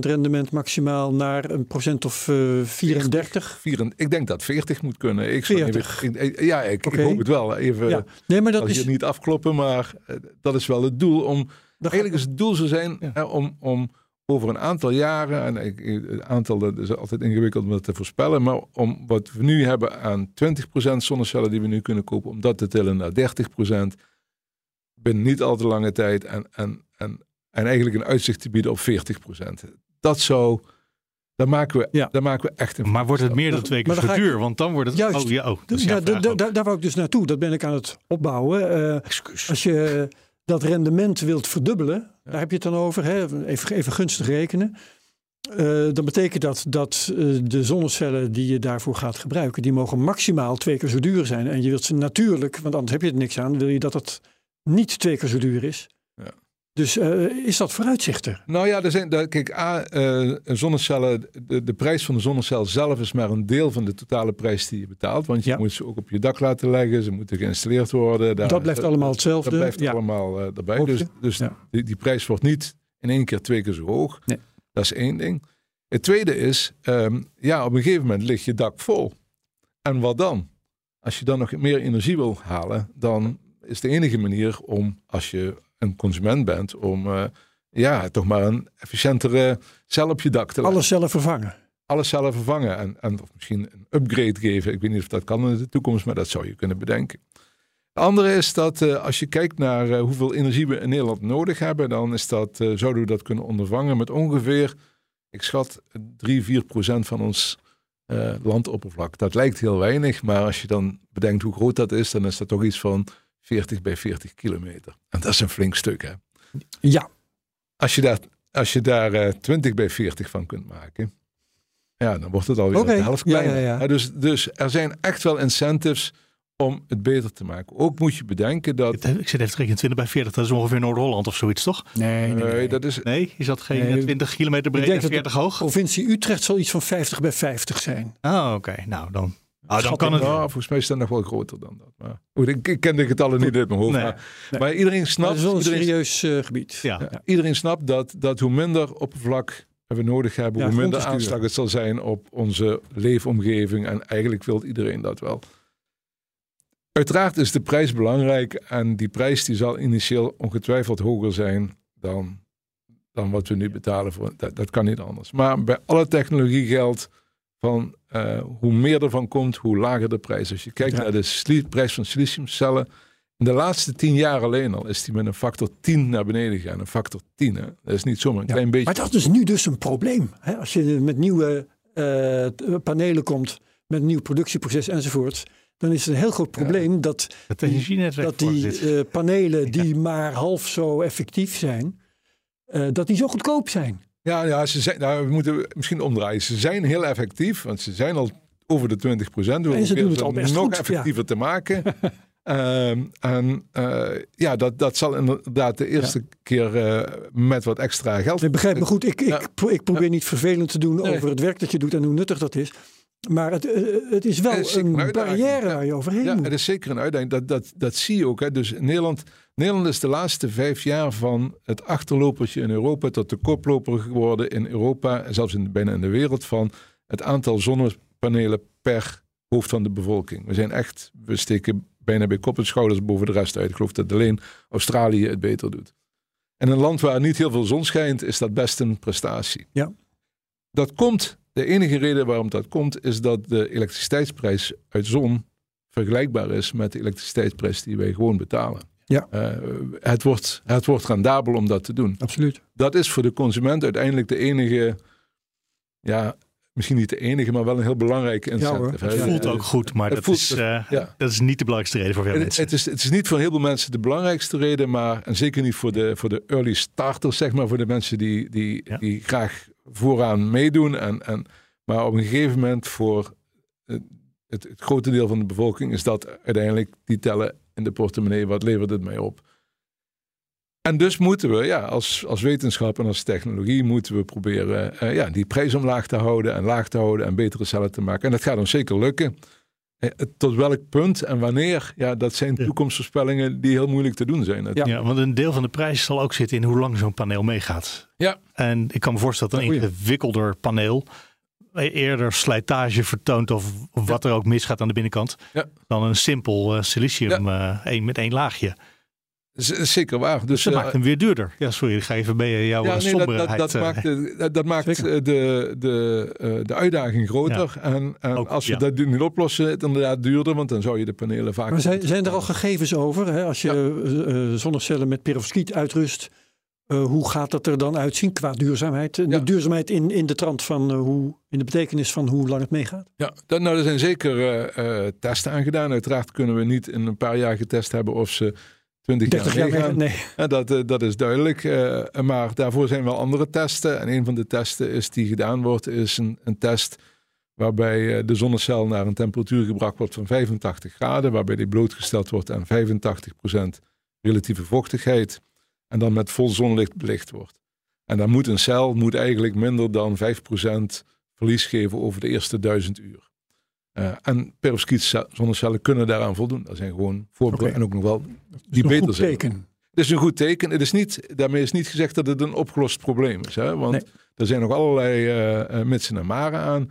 rendement maximaal naar een procent of eh 34. vier en- ik denk dat 40 moet kunnen. Ik zou 40. Even, ik- ik- ja, ik, ik hoop het wel. Even, Ja, nee, maar dat is. hier niet afkloppen, maar eh, dat is wel het doel. Om, dat eigenlijk is het doel zo zijn Ja. hè, om, om over een aantal jaren, en ik, het aantal dat is altijd ingewikkeld om dat te voorspellen, maar om wat we nu hebben aan 20% zonnecellen die we nu kunnen kopen, om dat te tillen naar 30% binnen niet al te lange tijd en, en, en, en eigenlijk een uitzicht te bieden op 40%. Dat zou, daar maken we, Ja. daar maken we echt een Maar wordt het meer dan twee keer zo duur? Want dan wordt het... Juist. Oh, ja, oh, dat is Ja, daar wou ik dus naartoe. Dat ben ik aan het opbouwen. Eh, Excuus. als je dat rendement wilt verdubbelen, daar heb je het dan over. Hè? Even, even gunstig rekenen. Eh, dan betekent dat dat eh, de zonnecellen die je daarvoor gaat gebruiken, die mogen maximaal twee keer zo duur zijn. En je wilt ze natuurlijk, want anders heb je er niks aan, wil je dat het niet twee keer zo duur is. Dus eh, is dat vooruitzicht er? Nou ja, er zijn, daar, kijk, A, eh, zonnecellen, de, de prijs van de zonnecel zelf is maar een deel van de totale prijs die je betaalt. Want je Ja. moet ze ook op je dak laten leggen, ze moeten geïnstalleerd worden. Daar- dat blijft allemaal hetzelfde. Dat blijft ja. allemaal eh, erbij. Hoogte. Dus, dus Ja. die, die prijs wordt niet in één keer twee keer zo hoog. Nee. Dat is één ding. Het tweede is, ehm, ja, op een gegeven moment ligt je dak vol. En wat dan? Als je dan nog meer energie wil halen, dan is de enige manier om, als je een consument bent, om eh, ja, toch maar een efficiëntere cel op je dak te leggen. Alles zelf vervangen. Alles zelf vervangen en, en of misschien een upgrade geven. Ik weet niet of dat kan in de toekomst, maar dat zou je kunnen bedenken. De andere is dat eh, als je kijkt naar eh, hoeveel energie we in Nederland nodig hebben, dan is dat, zouden we dat kunnen ondervangen met ongeveer, ik schat, 3, 4 procent van ons landoppervlak. Dat lijkt heel weinig, maar als je dan bedenkt hoe groot dat is, dan is dat toch iets van 40 bij 40 kilometer. En dat is een flink stuk, hè? Ja, Als je daar, als je daar eh, 20 bij 40 van kunt maken, ja, dan wordt het alweer Oké, de helft kleiner. ja, Dus, dus er zijn echt wel incentives om het beter te maken. Ook moet je bedenken dat... Ik zit even te rekenen, 20 bij 40, dat is ongeveer Noord-Holland of zoiets, toch? nee, nee, eh, nee. dat is, Nee, is dat geen Nee, eh, 20 kilometer breed en dat het- 40 hoog? provincie Utrecht zal iets van 50 bij 50 zijn. Oh, oké. Nou, dan, oh, dan kan het... nou, volgens mij is dat nog wel groter dan dat. Maar, goed, ik, ik ken de getallen niet uit mijn hoofd. Nee. Maar, Nee. maar iedereen Maar snapt... het is wel een iedereen, serieus eh, gebied. Ja. ja, iedereen snapt dat, dat hoe minder oppervlak we nodig hebben, Ja, hoe minder aanslag het zal zijn op onze leefomgeving. En eigenlijk wil iedereen dat wel. Uiteraard is de prijs belangrijk en die prijs die zal initieel ongetwijfeld hoger zijn dan, dan wat we nu betalen. Voor, dat, dat kan niet anders. Maar bij alle technologie geldt van eh, hoe meer ervan komt, hoe lager de prijs. Als je kijkt Ja. naar de prijs van siliciumcellen, in de laatste tien jaar alleen al is die met een factor 10 naar beneden gegaan. Een factor 10, hè? dat is niet zomaar een Ja. klein beetje. Maar dat is nu dus een probleem. Hè? Als je met nieuwe eh, panelen komt, met een nieuw productieproces enzovoort, dan is het een heel groot probleem dat Het energienetwerk dat die voor zit. eh, panelen die maar half zo effectief zijn, eh, dat die zo goedkoop zijn. Ja, ja ze zijn, nou, we moeten misschien omdraaien. Ze zijn heel effectief, want ze zijn al over de 20 procent. En ze doen het al best nog goed, effectiever te maken. Ehm, en eh, ja, dat, dat zal inderdaad de eerste keer eh, met wat extra geld. Ik begrijp me goed, ik, ik, Ja. pro- ik probeer niet vervelend te doen Nee. over het werk dat je doet en hoe nuttig dat is. Maar het, eh, het is wel Het is zeker een barrière waar je overheen Ja, moet. het is zeker een uitdaging. Dat, dat, dat zie je ook. Hè. Dus in Nederland, Nederland is de laatste vijf jaar van het achterlopertje in Europa tot de koploper geworden in Europa en zelfs in, bijna in de wereld van het aantal zonnepanelen per hoofd van de bevolking. We zijn echt, we steken bijna bij kop en schouders boven de rest uit. Ik geloof dat alleen Australië het beter doet. En een land waar niet heel veel zon schijnt, is dat best een prestatie. Ja. Dat komt, de enige reden waarom dat komt, is dat de elektriciteitsprijs uit zon vergelijkbaar is met de elektriciteitsprijs die wij gewoon betalen. Ja. Uh, het, wordt, het wordt rendabel om dat te doen. Absoluut. Dat is voor de consument uiteindelijk de enige, ja, misschien niet de enige, maar wel een heel belangrijke incentive. Ja, het voelt ook goed, maar dat, voelt, is, uh, ja. dat is niet de belangrijkste reden voor veel mensen. Het is, het is niet voor heel veel mensen de belangrijkste reden, maar en zeker niet voor de, voor de early starters, zeg maar, voor de mensen die, die, ja. die graag vooraan meedoen. En, en, maar op een gegeven moment voor het, het, het grote deel van de bevolking is dat uiteindelijk die tellen in de portemonnee, wat levert het mij op? En dus moeten we, ja, als, als wetenschap en als technologie, moeten we proberen uh, ja, die prijs omlaag te houden en laag te houden en betere cellen te maken. En dat gaat ons zeker lukken. Uh, tot welk punt en wanneer, ja, dat zijn toekomstvoorspellingen die heel moeilijk te doen zijn. Ja. ja, want een deel van de prijs zal ook zitten in hoe lang zo'n paneel meegaat. Ja. En ik kan me voorstellen dat een ingewikkelder paneel eerder slijtage vertoont of wat er ook misgaat aan de binnenkant, ja. dan een simpel uh, silicium ja. uh, met één laagje. Zeker waar. Dus, dat uh, maakt hem weer duurder. Ja, sorry, ik ga even bij jouw ja, nee, somberheid. Dat, dat, dat maakt, de, dat maakt de, de, de uitdaging groter. Ja. En, en Ook, als we dat niet oplossen, het inderdaad duurder, want dan zou je de panelen vaak... Maar zijn, zijn er al gegevens over? Hè? Als je zonnecellen met perovskiet uitrust, uh, hoe gaat dat er dan uitzien qua duurzaamheid? Ja. De duurzaamheid in, in de trant van uh, hoe, in de betekenis van hoe lang het meegaat? Ja, dat, nou, er zijn zeker uh, testen aan gedaan. Uiteraard kunnen we niet in een paar jaar getest hebben of ze 20 jaar, jaar meegaan. Nee. Dat, dat is duidelijk. maar daarvoor zijn wel andere testen. En een van de testen is die gedaan wordt, is een, een test waarbij de zonnecel naar een temperatuur gebracht wordt van 85 graden, waarbij die blootgesteld wordt aan 85% relatieve vochtigheid en dan met vol zonlicht belicht wordt. En dan moet een cel moet eigenlijk minder dan 5% verlies geven over de eerste duizend uur. Uh, en perovskiet zonnecellen kunnen daaraan voldoen. Dat zijn gewoon voorbeelden okay. en ook nog wel die beter zijn. Teken. Het is een goed teken. Het is niet, daarmee is niet gezegd dat het een opgelost probleem is. Hè? Want nee. er zijn nog allerlei uh, mitsen en maren aan.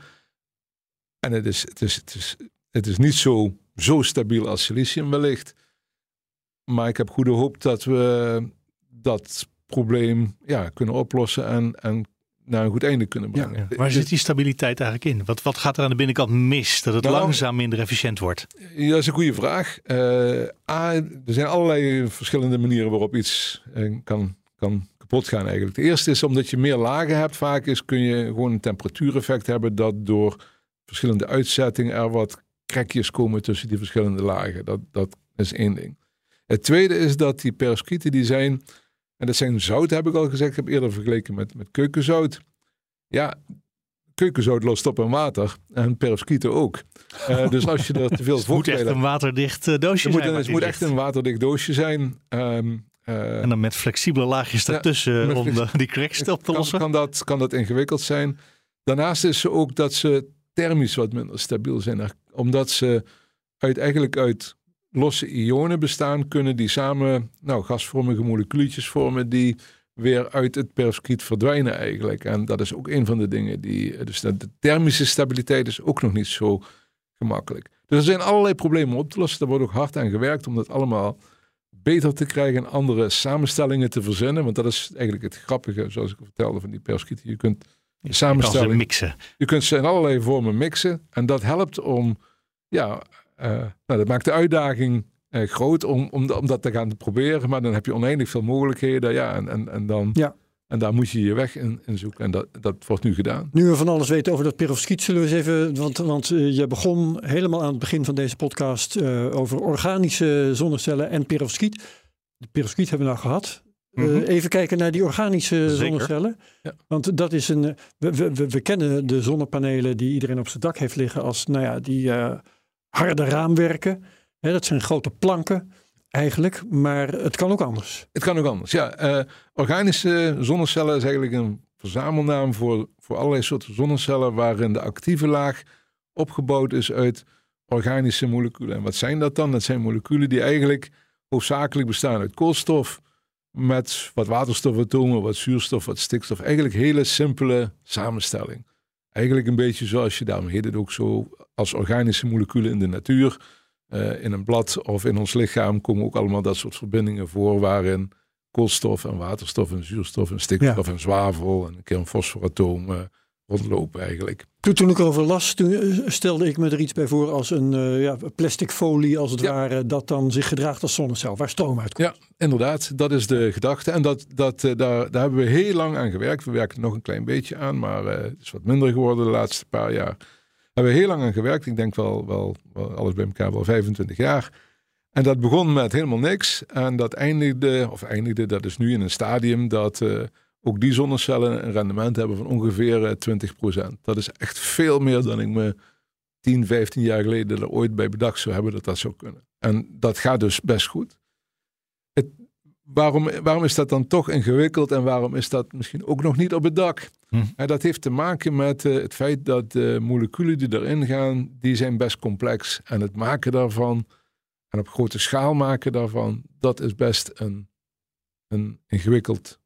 En het is, het is, het is, het is niet zo, zo stabiel als silicium wellicht. Maar ik heb goede hoop dat we dat probleem ja, kunnen oplossen en, en naar een goed einde kunnen brengen. Ja, waar zit die stabiliteit eigenlijk in? Wat, wat gaat er aan de binnenkant mis dat het nou, langzaam minder efficiënt wordt? Ja, dat is een goede vraag. Uh, A, er zijn allerlei verschillende manieren waarop iets uh, kan, kan kapot gaan eigenlijk. De eerste is omdat je meer lagen hebt vaak is kun je gewoon een temperatuureffect hebben dat door verschillende uitzettingen er wat krekjes komen tussen die verschillende lagen. Dat, dat is één ding. Het tweede is dat die perovskieten die zijn en dat zijn zout, heb ik al gezegd. Ik heb eerder vergeleken met, met keukenzout. Ja, keukenzout lost op in water. En perovskieten ook. Uh, dus als je er te veel vocht Het moet echt een waterdicht uh, doosje het zijn. Moet, het moet echt een waterdicht doosje zijn. Um, uh, en dan met flexibele laagjes ertussen ja, om de, die cracks op te kan, lossen. Kan dat, kan dat ingewikkeld zijn. Daarnaast is ze ook dat ze thermisch wat minder stabiel zijn. Omdat ze uit, eigenlijk uit losse ionen bestaan, kunnen die samen nou, gasvormige moleculetjes vormen die weer uit het perovskiet verdwijnen eigenlijk. En dat is ook een van de dingen die... Dus de thermische stabiliteit is ook nog niet zo gemakkelijk. Dus er zijn allerlei problemen op te lossen. Daar wordt ook hard aan gewerkt om dat allemaal beter te krijgen en andere samenstellingen te verzinnen. Want dat is eigenlijk het grappige, zoals ik vertelde, van die perovskieten. Je kunt je samenstelling... Kan mixen. Je kunt ze in allerlei vormen mixen. En dat helpt om... Ja, nou, dat maakt de uitdaging uh, groot om, om, om dat te gaan proberen. Maar dan heb je oneindig veel mogelijkheden. Ja, en, en, en, dan, ja. en daar moet je je weg in, in zoeken. En dat, dat wordt nu gedaan. Nu we van alles weten over dat perovskiet, zullen we eens even... Want, want uh, je begon helemaal aan het begin van deze podcast over organische zonnecellen en perovskiet. De perovskiet hebben we nou gehad. Mm -hmm. even kijken naar die organische Zeker. zonnecellen. Ja. Want dat is een. We, we, we, kennen de zonnepanelen die iedereen op zijn dak heeft liggen als nou ja, die harde raamwerken. Hè, dat zijn grote planken eigenlijk, maar het kan ook anders. Het kan ook anders, ja. Uh, organische zonnecellen is eigenlijk een verzamelnaam voor, voor allerlei soorten zonnecellen waarin de actieve laag opgebouwd is uit organische moleculen. En wat zijn dat dan? Dat zijn moleculen die eigenlijk hoofdzakelijk bestaan uit koolstof met wat waterstofatomen, wat zuurstof, wat stikstof. Eigenlijk hele simpele samenstelling. Eigenlijk een beetje zoals je, daarom heet het ook zo, als organische moleculen in de natuur. Uh, in een blad of in ons lichaam komen ook allemaal dat soort verbindingen voor waarin koolstof en waterstof en zuurstof en stikstof en zwavel en een keer een fosforatoom uh, rondlopen eigenlijk. Toen, toen ik over las, toen eh, stelde ik me er iets bij voor als een uh, ja, plastic folie als het ware, dat dan zich gedraagt als zonnecel, waar stroom uitkomt. Ja, inderdaad, dat is de gedachte. En dat, dat, uh, daar, daar hebben we heel lang aan gewerkt. We werken er nog een klein beetje aan, maar het is wat minder geworden de laatste paar jaar. Hebben we heel lang aan gewerkt. Ik denk wel, wel, alles bij elkaar wel 25 jaar. En dat begon met helemaal niks. En dat eindigde, of eindigde, dat is nu in een stadium dat uh, ook die zonnecellen een rendement hebben van ongeveer 20%. Dat is echt veel meer dan ik me 10, 15 jaar geleden er ooit bij bedacht zou hebben dat dat zou kunnen. En dat gaat dus best goed. Waarom, waarom is dat dan toch ingewikkeld en waarom is dat misschien ook nog niet op het dak? Hm. En dat heeft te maken met uh, het feit dat de moleculen die erin gaan, die zijn best complex. En het maken daarvan en op grote schaal maken daarvan, dat is best een, een ingewikkeld,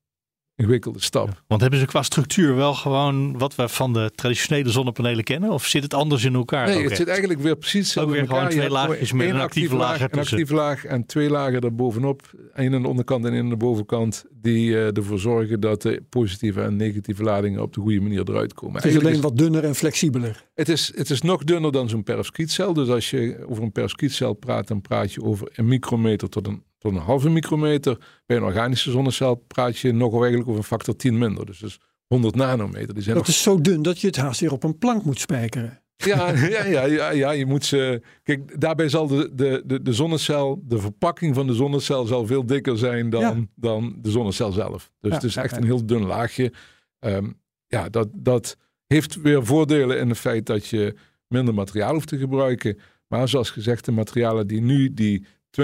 ingewikkelde stap. want hebben ze qua structuur wel gewoon wat we van de traditionele zonnepanelen kennen? Of zit het anders in elkaar? Nee, het zit eigenlijk weer precies ook weer elkaar. gewoon twee laagjes met een actieve laag. Een actieve laag en twee lagen erbovenop. Eén aan de onderkant en één aan de bovenkant. Die uh, ervoor zorgen dat de positieve en negatieve ladingen op de goede manier eruit komen. Het is alleen wat dunner en flexibeler. Het is, het is nog dunner dan zo'n perovskietcel. Dus als je over een perovskietcel praat, dan praat je over een micrometer tot een, tot een halve micrometer. Bij een organische zonnecel praat je nog eigenlijk over een factor 10 minder. Dus, dus 100 nanometer. Die zijn dat is zo dun dat je het haast weer op een plank moet spijkeren. Ja, ja, ja, ja, ja, je moet ze. Kijk, daarbij zal de, de, de, de zonnecel, de verpakking van de zonnecel zal veel dikker zijn dan, ja. dan de zonnecel zelf. Dus ja, het is echt een heel dun laagje. Um, ja, dat, dat heeft weer voordelen in het feit dat je minder materiaal hoeft te gebruiken. Maar zoals gezegd, de materialen die nu die 20%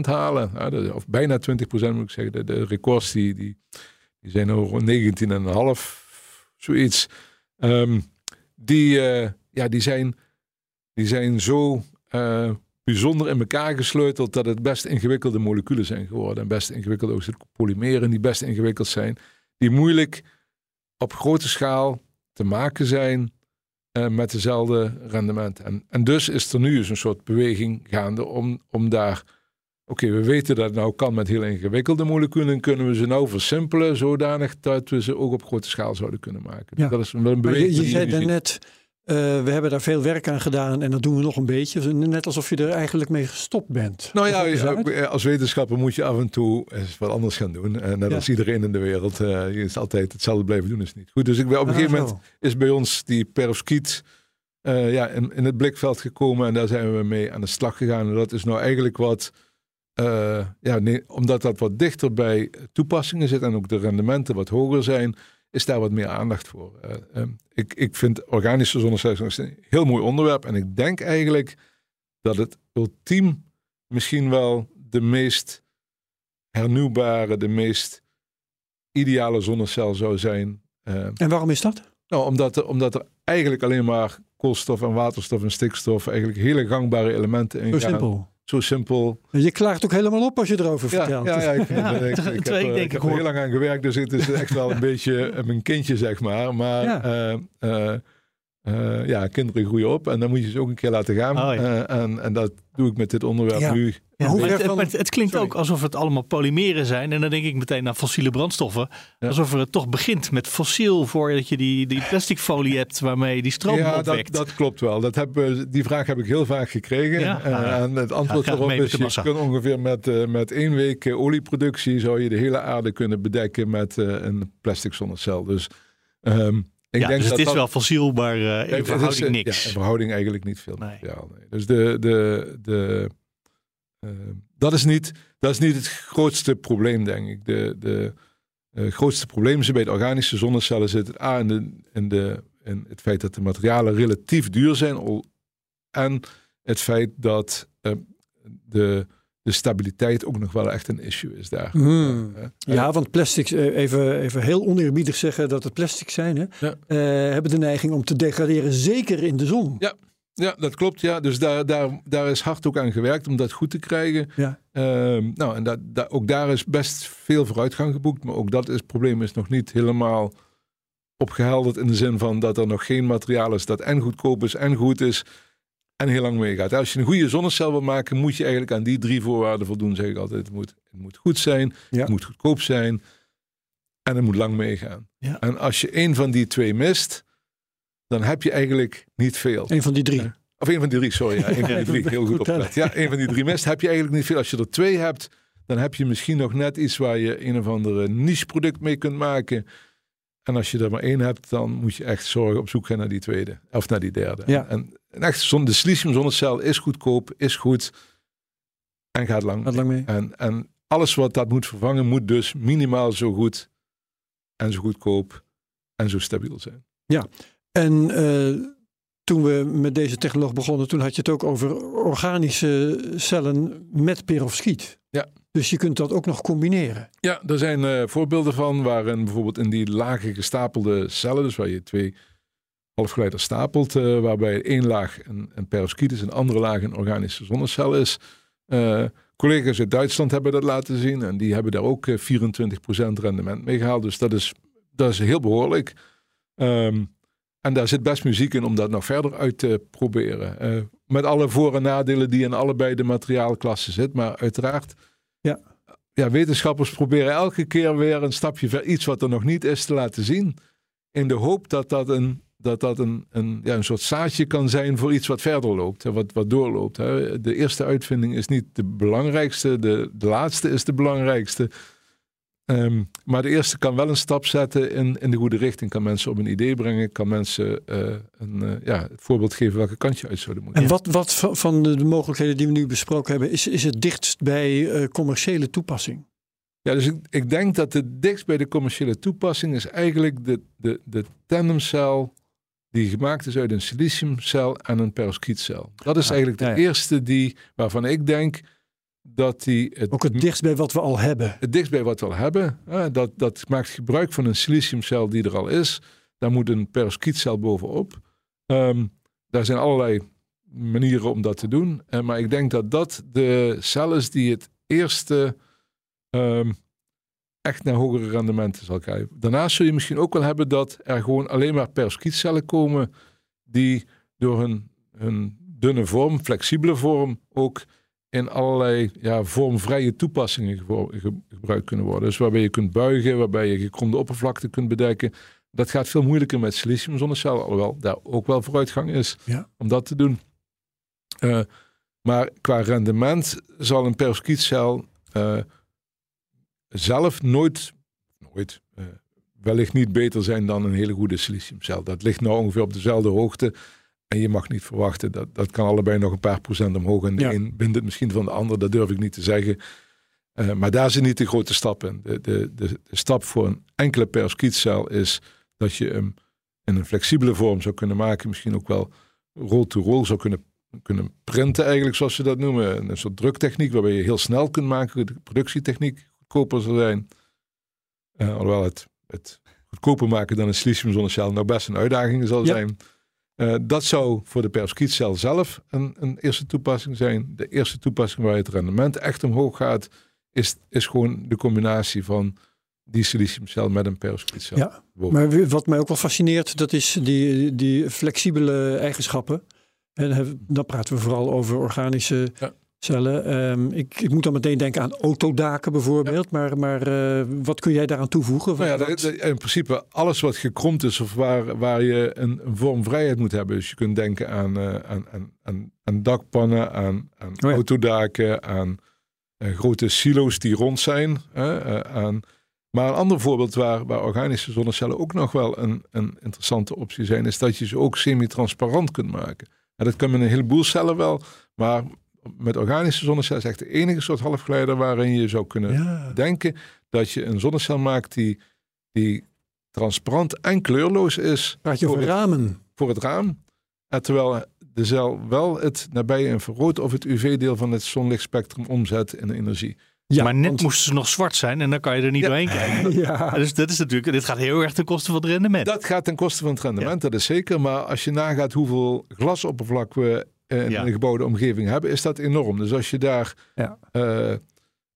halen, of bijna 20% moet ik zeggen, de, records die, die, die zijn over 19,5, zoiets. Um, die, uh, ja, die, zijn, die zijn zo uh, bijzonder in elkaar gesleuteld dat het best ingewikkelde moleculen zijn geworden. En best ingewikkelde ook polymeren die best ingewikkeld zijn. Die moeilijk op grote schaal te maken zijn uh, met dezelfde rendement. En, en dus is er nu eens een soort beweging gaande om, om daar. Oké, okay, we weten dat het nou kan met heel ingewikkelde moleculen. Kunnen we ze nou versimpelen zodanig dat we ze ook op grote schaal zouden kunnen maken? Ja. Dat is wel een beweging. Je, je zei daarnet, uh, we hebben daar veel werk aan gedaan en dat doen we nog een beetje. Net alsof je er eigenlijk mee gestopt bent. Nou ja, als wetenschapper moet je af en toe eens wat anders gaan doen. En net ja. als iedereen in de wereld. Uh, je is altijd hetzelfde blijven doen, is niet goed. Dus ik, op een ah, gegeven moment is bij ons die perovskiet uh, ja, in, in, het blikveld gekomen. En daar zijn we mee aan de slag gegaan. En dat is nou eigenlijk wat... Ja, nee, omdat dat wat dichter bij toepassingen zit en ook de rendementen wat hoger zijn, is daar wat meer aandacht voor. Uh, um, ik, ik vind organische zonnecellen een heel mooi onderwerp. En ik denk eigenlijk dat het ultiem misschien wel de meest hernieuwbare, de meest ideale zonnecel zou zijn. Uh, en waarom is dat? Nou, omdat er, omdat er eigenlijk alleen maar koolstof en waterstof en stikstof, eigenlijk hele gangbare elementen in Zo simpel. Zo simpel. Je klaagt ook helemaal op als je erover vertelt. Ja, ja, ik, ja, ik, ik, ik, twee, heb, denk ik heb er heel lang aan gewerkt, dus het is echt wel een beetje mijn kindje, zeg maar. Maar ja. Uh, uh, uh, ja, kinderen groeien op en dan moet je ze ook een keer laten gaan. Oh, ja. en, en dat doe ik met dit onderwerp ja. nu. Ja, maar het, het, het, klinkt Sorry. ook alsof het allemaal polymeren zijn. En dan denk ik meteen naar fossiele brandstoffen. Alsof het toch begint met fossiel voordat je die, die plasticfolie hebt waarmee die stroom ja, opwekt. Dat, dat klopt wel. Dat heb, die vraag heb ik heel vaak gekregen. Ja, uh, en het antwoord erop is, je kunt ongeveer met, uh, met één week olieproductie zou je de hele aarde kunnen bedekken met een plastic zonnecel. Dus... Um, ik ja, denk dus het dat is dat, wel fossiel, maar uh, in verhouding is, niks. Ja, in verhouding eigenlijk niet veel. Nee. Ja, nee. Dus de, de, de, dat, is niet, dat is niet het grootste probleem, denk ik. De, de uh, grootste probleem bij de organische zonnecellen zit het A in, de, in, de, in het feit dat de materialen relatief duur zijn en het feit dat de de stabiliteit ook nog wel echt een issue is daar. Hmm. Ja, want plastics, even, even heel oneerbiedig zeggen dat het plastics zijn, hè, ja. uh, hebben de neiging om te degraderen, zeker in de zon. Ja, Ja, dat klopt. Ja. Dus daar, daar, daar is hard ook aan gewerkt om dat goed te krijgen. Ja. Ehm, nou, en dat, dat, ook daar is best veel vooruitgang geboekt. Maar ook dat is, het probleem is nog niet helemaal opgehelderd in de zin van dat er nog geen materiaal is dat en goedkoop is en goed is en heel lang meegaat. Als je een goede zonnecel wil maken, moet je eigenlijk aan die drie voorwaarden voldoen, zeg ik altijd. Het moet, het moet goed zijn, Ja. het moet goedkoop zijn en het moet lang meegaan. Ja. En als je één van die twee mist, dan heb je eigenlijk niet veel. Een van die drie. Ja. Of een van die drie, sorry. Ja, een van die drie, heel goed opgelet. Ja, een van die drie mist heb je eigenlijk niet veel. Als je er twee hebt, dan heb je misschien nog net iets waar je een of andere niche product mee kunt maken. En als je er maar één hebt, dan moet je echt zorgen op zoek gaan naar die tweede. Of naar die derde. Ja. En, en echt, zon, de silicium zonnecel is goedkoop, is goed en gaat lang. Wat lang mee. En, en alles wat dat moet vervangen, moet dus minimaal zo goed en zo goedkoop en zo stabiel zijn. En eh, toen we met deze technologie begonnen, toen had je het ook over organische cellen met perovskiet. Ja. Dus je kunt dat ook nog combineren. Ja, er zijn eh, voorbeelden van waarin bijvoorbeeld in die lage gestapelde cellen, dus waar je twee halfgeleiders stapelt, eh, waarbij één laag een, een perovskiet is en een andere laag een organische zonnecel is. Collega's uit Duitsland hebben dat laten zien en die hebben daar ook eh, 24% rendement mee gehaald. Dus dat is, dat is heel behoorlijk. Ehm, en daar zit best muziek in om dat nog verder uit te proberen. Eh, met alle voor- en nadelen die in allebei de materiaalklassen zitten. Maar uiteraard, Ja. ja, wetenschappers proberen elke keer weer een stapje ver, iets wat er nog niet is, te laten zien. In de hoop dat dat een, dat dat een, een, ja, een soort zaadje kan zijn voor iets wat verder loopt, hè, wat, wat doorloopt. Hè. De eerste uitvinding is niet de belangrijkste, de, de laatste is de belangrijkste. Ehm, maar de eerste kan wel een stap zetten in, in de goede richting. Kan mensen op een idee brengen. Kan mensen eh, een, eh, ja, het voorbeeld geven welke kant je uit zouden moeten. En wat, wat va- van de, de mogelijkheden die we nu besproken hebben, is, is het dichtst bij eh, commerciële toepassing? Ja, dus ik, ik denk dat het dichtst bij de commerciële toepassing is eigenlijk de, de, de tandemcel die gemaakt is uit een siliciumcel en een perovskietcel. Dat is Ah, eigenlijk de ja, ja. eerste die, waarvan ik denk dat die het, Ook het dichtst bij wat we al hebben. het dichtst bij wat we al hebben. hè, dat, dat maakt gebruik van een siliciumcel die er al is. Daar moet een perovskietcel bovenop. Ehm, daar zijn allerlei manieren om dat te doen. Eh, maar ik denk dat dat de cel is die het eerste ehm, echt naar hogere rendementen zal krijgen. Daarnaast zul je misschien ook wel hebben dat er gewoon alleen maar perovskietcellen komen die door hun, hun dunne vorm, flexibele vorm, ook in allerlei ja, vormvrije toepassingen ge- gebruikt kunnen worden. Dus waarbij je kunt buigen, waarbij je gekromde oppervlakte kunt bedekken. Dat gaat veel moeilijker met silicium zonnecellen, alhoewel daar ook wel vooruitgang is Ja. om dat te doen. Eh, maar qua rendement zal een perovskietcel eh zelf nooit, nooit eh, wellicht niet beter zijn dan een hele goede siliciumcel. Dat ligt nou ongeveer op dezelfde hoogte. En je mag niet verwachten, dat, dat kan allebei nog een paar procent omhoog. En de Ja. een bindt het misschien van de ander, dat durf ik niet te zeggen. Eh, maar daar zit niet de grote stap in. De, de, de, de stap voor een enkele perovskietcel is dat je hem in een flexibele vorm zou kunnen maken. Misschien ook wel roll-to-roll zou kunnen, kunnen printen eigenlijk, zoals ze dat noemen. Een soort druktechniek waarbij je heel snel kunt maken. De productietechniek goedkoper zal zijn. Eh, alhoewel het, het goedkoper maken dan een silicium zonnecel nou best een uitdaging zal Ja. zijn. Eh, dat zou voor de perovskietcel zelf een, een eerste toepassing zijn. De eerste toepassing waar het rendement echt omhoog gaat, is, is gewoon de combinatie van die siliciumcel met een perovskietcel. Ja. Maar wat mij ook wel fascineert, dat is die, die flexibele eigenschappen. En dan hebben- dan praten we vooral over organische Ja. Cellen. Ehm, ik, ik moet dan meteen denken aan autodaken bijvoorbeeld. Maar, maar eh, wat kun jij daaraan toevoegen? Nou ja, dat- in principe alles wat gekromd is of waar, waar je een, een vormvrijheid moet hebben. Dus je kunt denken aan, eh, aan, aan, aan, aan dakpannen, aan, aan ja. autodaken, aan eh, grote silo's die rond zijn. aan, maar een ander voorbeeld waar, waar organische zonnecellen ook nog wel een, een interessante optie zijn, is dat je ze ook semi-transparant kunt maken. En dat kan met een heleboel cellen wel, maar met organische zonnecellen is echt de enige soort halfgeleider waarin je zou kunnen ja. denken dat je een zonnecel maakt die, die transparant en kleurloos is Praat je voor het, ramen? voor het raam. En terwijl de cel wel het nabije infrarood of het UV-deel van het zonlichtspectrum omzet in energie. Ja, maar net want- moesten ze nog zwart zijn en dan kan je er niet doorheen kijken. Ja, Dus dat is natuurlijk, dit gaat heel erg ten koste van het rendement. Dat gaat ten koste van het rendement, dat is zeker. Maar als je nagaat hoeveel glasoppervlak we in Ja. een gebouwde omgeving hebben, is dat enorm. Dus als je daar. Ja. eh, eh,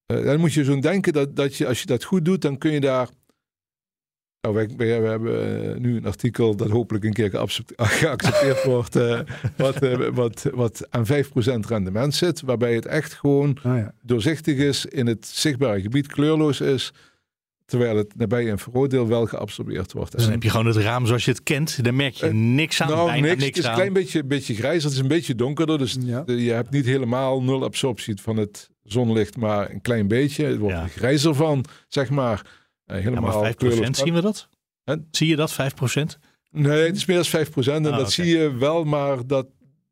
dan moet je zo'n denken dat, dat je, als je dat goed doet, dan kun je daar. Nou, wij, hebben eh, nu een artikel dat hopelijk een keer geaccept- geaccepteerd wordt, eh, wat, eh, wat, wat aan 5% rendement zit, waarbij het echt gewoon Ah, ja. doorzichtig is, in het zichtbare gebied kleurloos is, terwijl het nabij infraroodeel wel geabsorbeerd wordt. Dus dan heb je gewoon het raam zoals je het kent. Daar merk je Eh, niks aan, nou, bijna niks. niks, Het is een klein beetje, beetje grijs. Het is een beetje donkerder. Dus Ja. de- je hebt niet helemaal nul absorptie van het zonlicht, maar een klein beetje. Het wordt Ja. er grijzer van, zeg maar. Eh, Ja, helemaal maar 5% kleurloos. zien we dat? Hè? Zie je dat, 5%? Nee, het is meer dan 5%. En Ah, dat zie je wel, maar dat,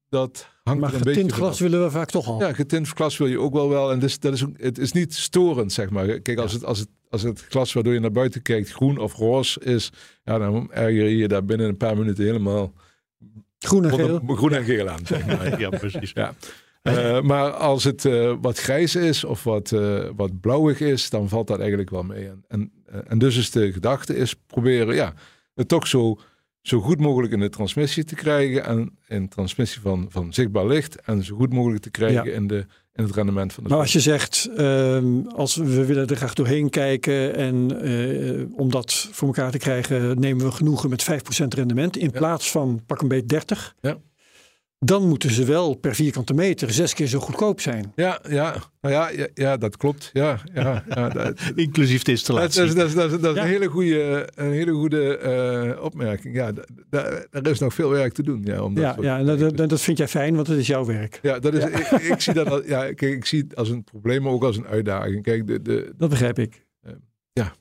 dat hangt Maar er een beetje getint glas willen we vaak toch al. Ja, getint glas wil je ook wel wel. En dus, dat is het is niet storend, zeg maar. Kijk, als, het, als, het, als het glas waardoor je naar buiten kijkt groen of roze is, ja, dan erger je je daar binnen een paar minuten helemaal Groen en geel. onder- groen en geel aan. Zeg maar. Ja, precies. Ja. Eh, maar als het eh, wat grijs is of wat, eh, wat blauwig is, dan valt dat eigenlijk wel mee. En, en, en dus is de gedachte is proberen ja, het toch zo, zo goed mogelijk in de transmissie te krijgen. En in transmissie van, van zichtbaar licht. En zo goed mogelijk te krijgen Ja. in, de, in het rendement van de Maar als je zegt, ehm, als we willen er graag doorheen kijken en eh, om dat voor elkaar te krijgen, nemen we genoegen met 5% rendement in Ja. plaats van pak een beet 30. Ja. Dan moeten ze wel per vierkante meter zes keer zo goedkoop zijn. Ja, ja, nou ja, ja, ja, dat klopt. Ja, ja, ja, dat, Inclusief de installatie. dat, is, dat, is, dat is een hele goede, een hele goede eh, opmerking. Ja, er is nog veel werk te doen. Ja, om dat Ja, soort ja en dat, dat, vind jij fijn, want het is jouw werk. Ja, dat is, Ik, ik zie dat als, ja, kijk, ik zie het als een probleem, maar ook als een uitdaging. Kijk, de, de, Dat begrijp ik. Ja.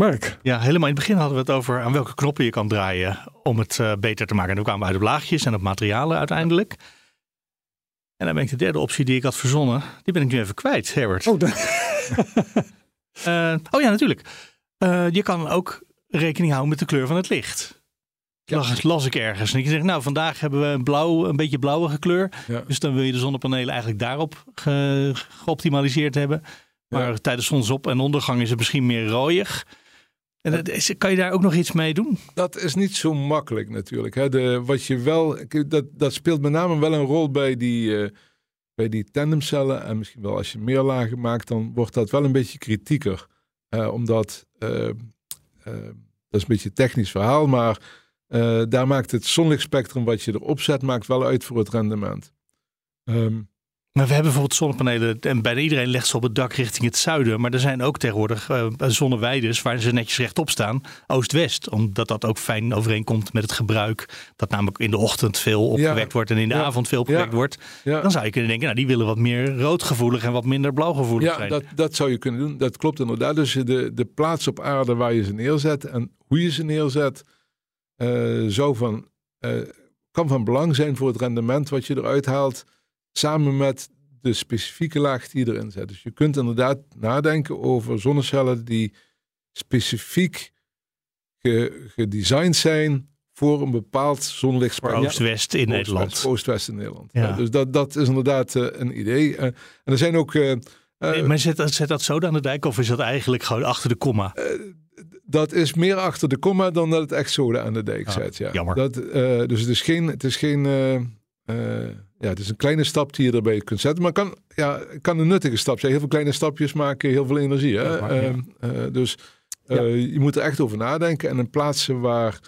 Mark, Ja, helemaal in het begin hadden we het over aan welke knoppen je kan draaien om het eh, beter te maken. En toen kwamen we uit op laagjes en op materialen uiteindelijk. En dan ben ik de derde optie die ik had verzonnen, die ben ik nu even kwijt, Herbert. oh, Eh, oh ja, natuurlijk. Eh, je kan ook rekening houden met de kleur van het licht. Ja. Las, las ik ergens. En je zegt, nou, vandaag hebben we een, blauw, een beetje blauwige kleur. ja. Dus dan wil je de zonnepanelen eigenlijk daarop ge- geoptimaliseerd hebben. Maar Ja. tijdens zonsop- en ondergang is het misschien meer rooiig. En kan je daar ook nog iets mee doen? Dat is niet zo makkelijk natuurlijk. Hè. De, wat je wel, dat, dat speelt met name wel een rol bij die, eh, bij die tandemcellen. En misschien wel als je meer lagen maakt, dan wordt dat wel een beetje kritieker. Omdat, eh, eh, dat is een beetje een technisch verhaal, maar daar maakt het zonlichtspectrum wat je erop zet, maakt wel uit voor het rendement. Ehm, Maar we hebben bijvoorbeeld zonnepanelen en bijna iedereen legt ze op het dak richting het zuiden. Maar er zijn ook tegenwoordig zonneweides waar ze netjes rechtop staan, oost-west. Omdat dat ook fijn overeenkomt met het gebruik. Dat namelijk in de ochtend veel opgewekt wordt en in de Ja. avond veel opgewekt Ja. wordt. ja. Dan zou je kunnen denken, nou die willen wat meer roodgevoelig en wat minder blauwgevoelig Ja, zijn. dat, dat zou je kunnen doen. Dat klopt inderdaad. Dus de, de plaats op aarde waar je ze neerzet en hoe je ze neerzet, zou van, eh, kan van belang zijn voor het rendement wat je eruit haalt, samen met de specifieke laag die je erin zet. Dus je kunt inderdaad nadenken over zonnecellen die specifiek ge- gedesigned zijn voor een bepaald voor zonlichtspectrum. oost-west in Nederland. Oost-West in Nederland. Ja. Ja, dus dat, dat is inderdaad eh, een idee. Eh, en er zijn ook... eh, eh, maar zet dat, zet dat zo aan de dijk of is dat eigenlijk gewoon achter de komma? Dat is meer achter de komma dan dat het echt zoden aan de dijk Ah, zet. Ja. jammer. Dat, dus het is geen. Het is geen ja, het is een kleine stap die je erbij kunt zetten. Maar kan, ja, het kan een nuttige stap zijn. Heel veel kleine stapjes maken heel veel energie. Hè? Ja, maar, ja. Ehm, eh, dus eh, je moet er echt over nadenken. En in plaatsen waar.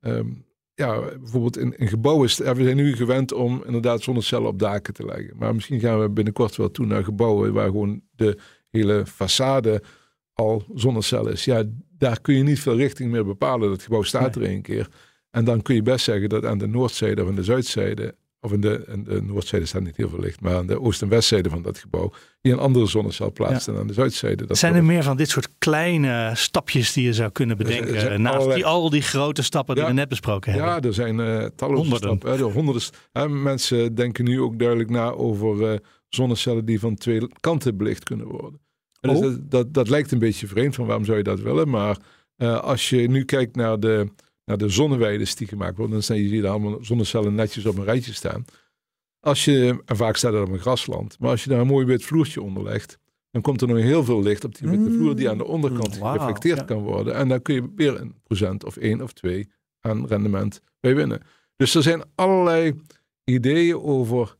ehm, ja, bijvoorbeeld in, in gebouwen. is- ja, we zijn nu gewend om inderdaad zonnecellen op daken te leggen. Maar misschien gaan we binnenkort wel toe naar gebouwen waar gewoon de hele façade al zonnecel is. Ja, daar kun je niet veel richting meer bepalen. Dat gebouw staat er één keer. En dan kun je best zeggen dat aan de noordzijde of aan de zuidzijde, of in de, in de noordzijde staat niet heel veel licht, maar aan de oost- en westzijde van dat gebouw, je een andere zonnecel plaatst dan aan de zuidzijde. Dat zijn er meer van dit soort kleine stapjes die je zou kunnen Er zijn- bedenken? er naast allerlei- die, al die grote stappen die we net besproken hebben. Ja, er zijn eh talloze Honderden. stappen. Hè, er honderden, hè, mensen denken nu ook duidelijk na over eh, zonnecellen die van twee kanten belicht kunnen worden. En dus Oh. dat, dat, dat lijkt een beetje vreemd van waarom zou je dat willen. Maar eh, als je nu kijkt naar de, naar de zonneweiden die gemaakt worden, dan zie je hier allemaal zonnecellen netjes op een rijtje staan. als je, en vaak staat dat op een grasland, maar als je daar een mooi wit vloertje onder legt, dan komt er nog heel veel licht op die witte vloer die aan de onderkant Mm, gereflecteerd ja. kan worden. En daar kun je weer een procent of één of twee aan rendement bij winnen. Dus er zijn allerlei ideeën over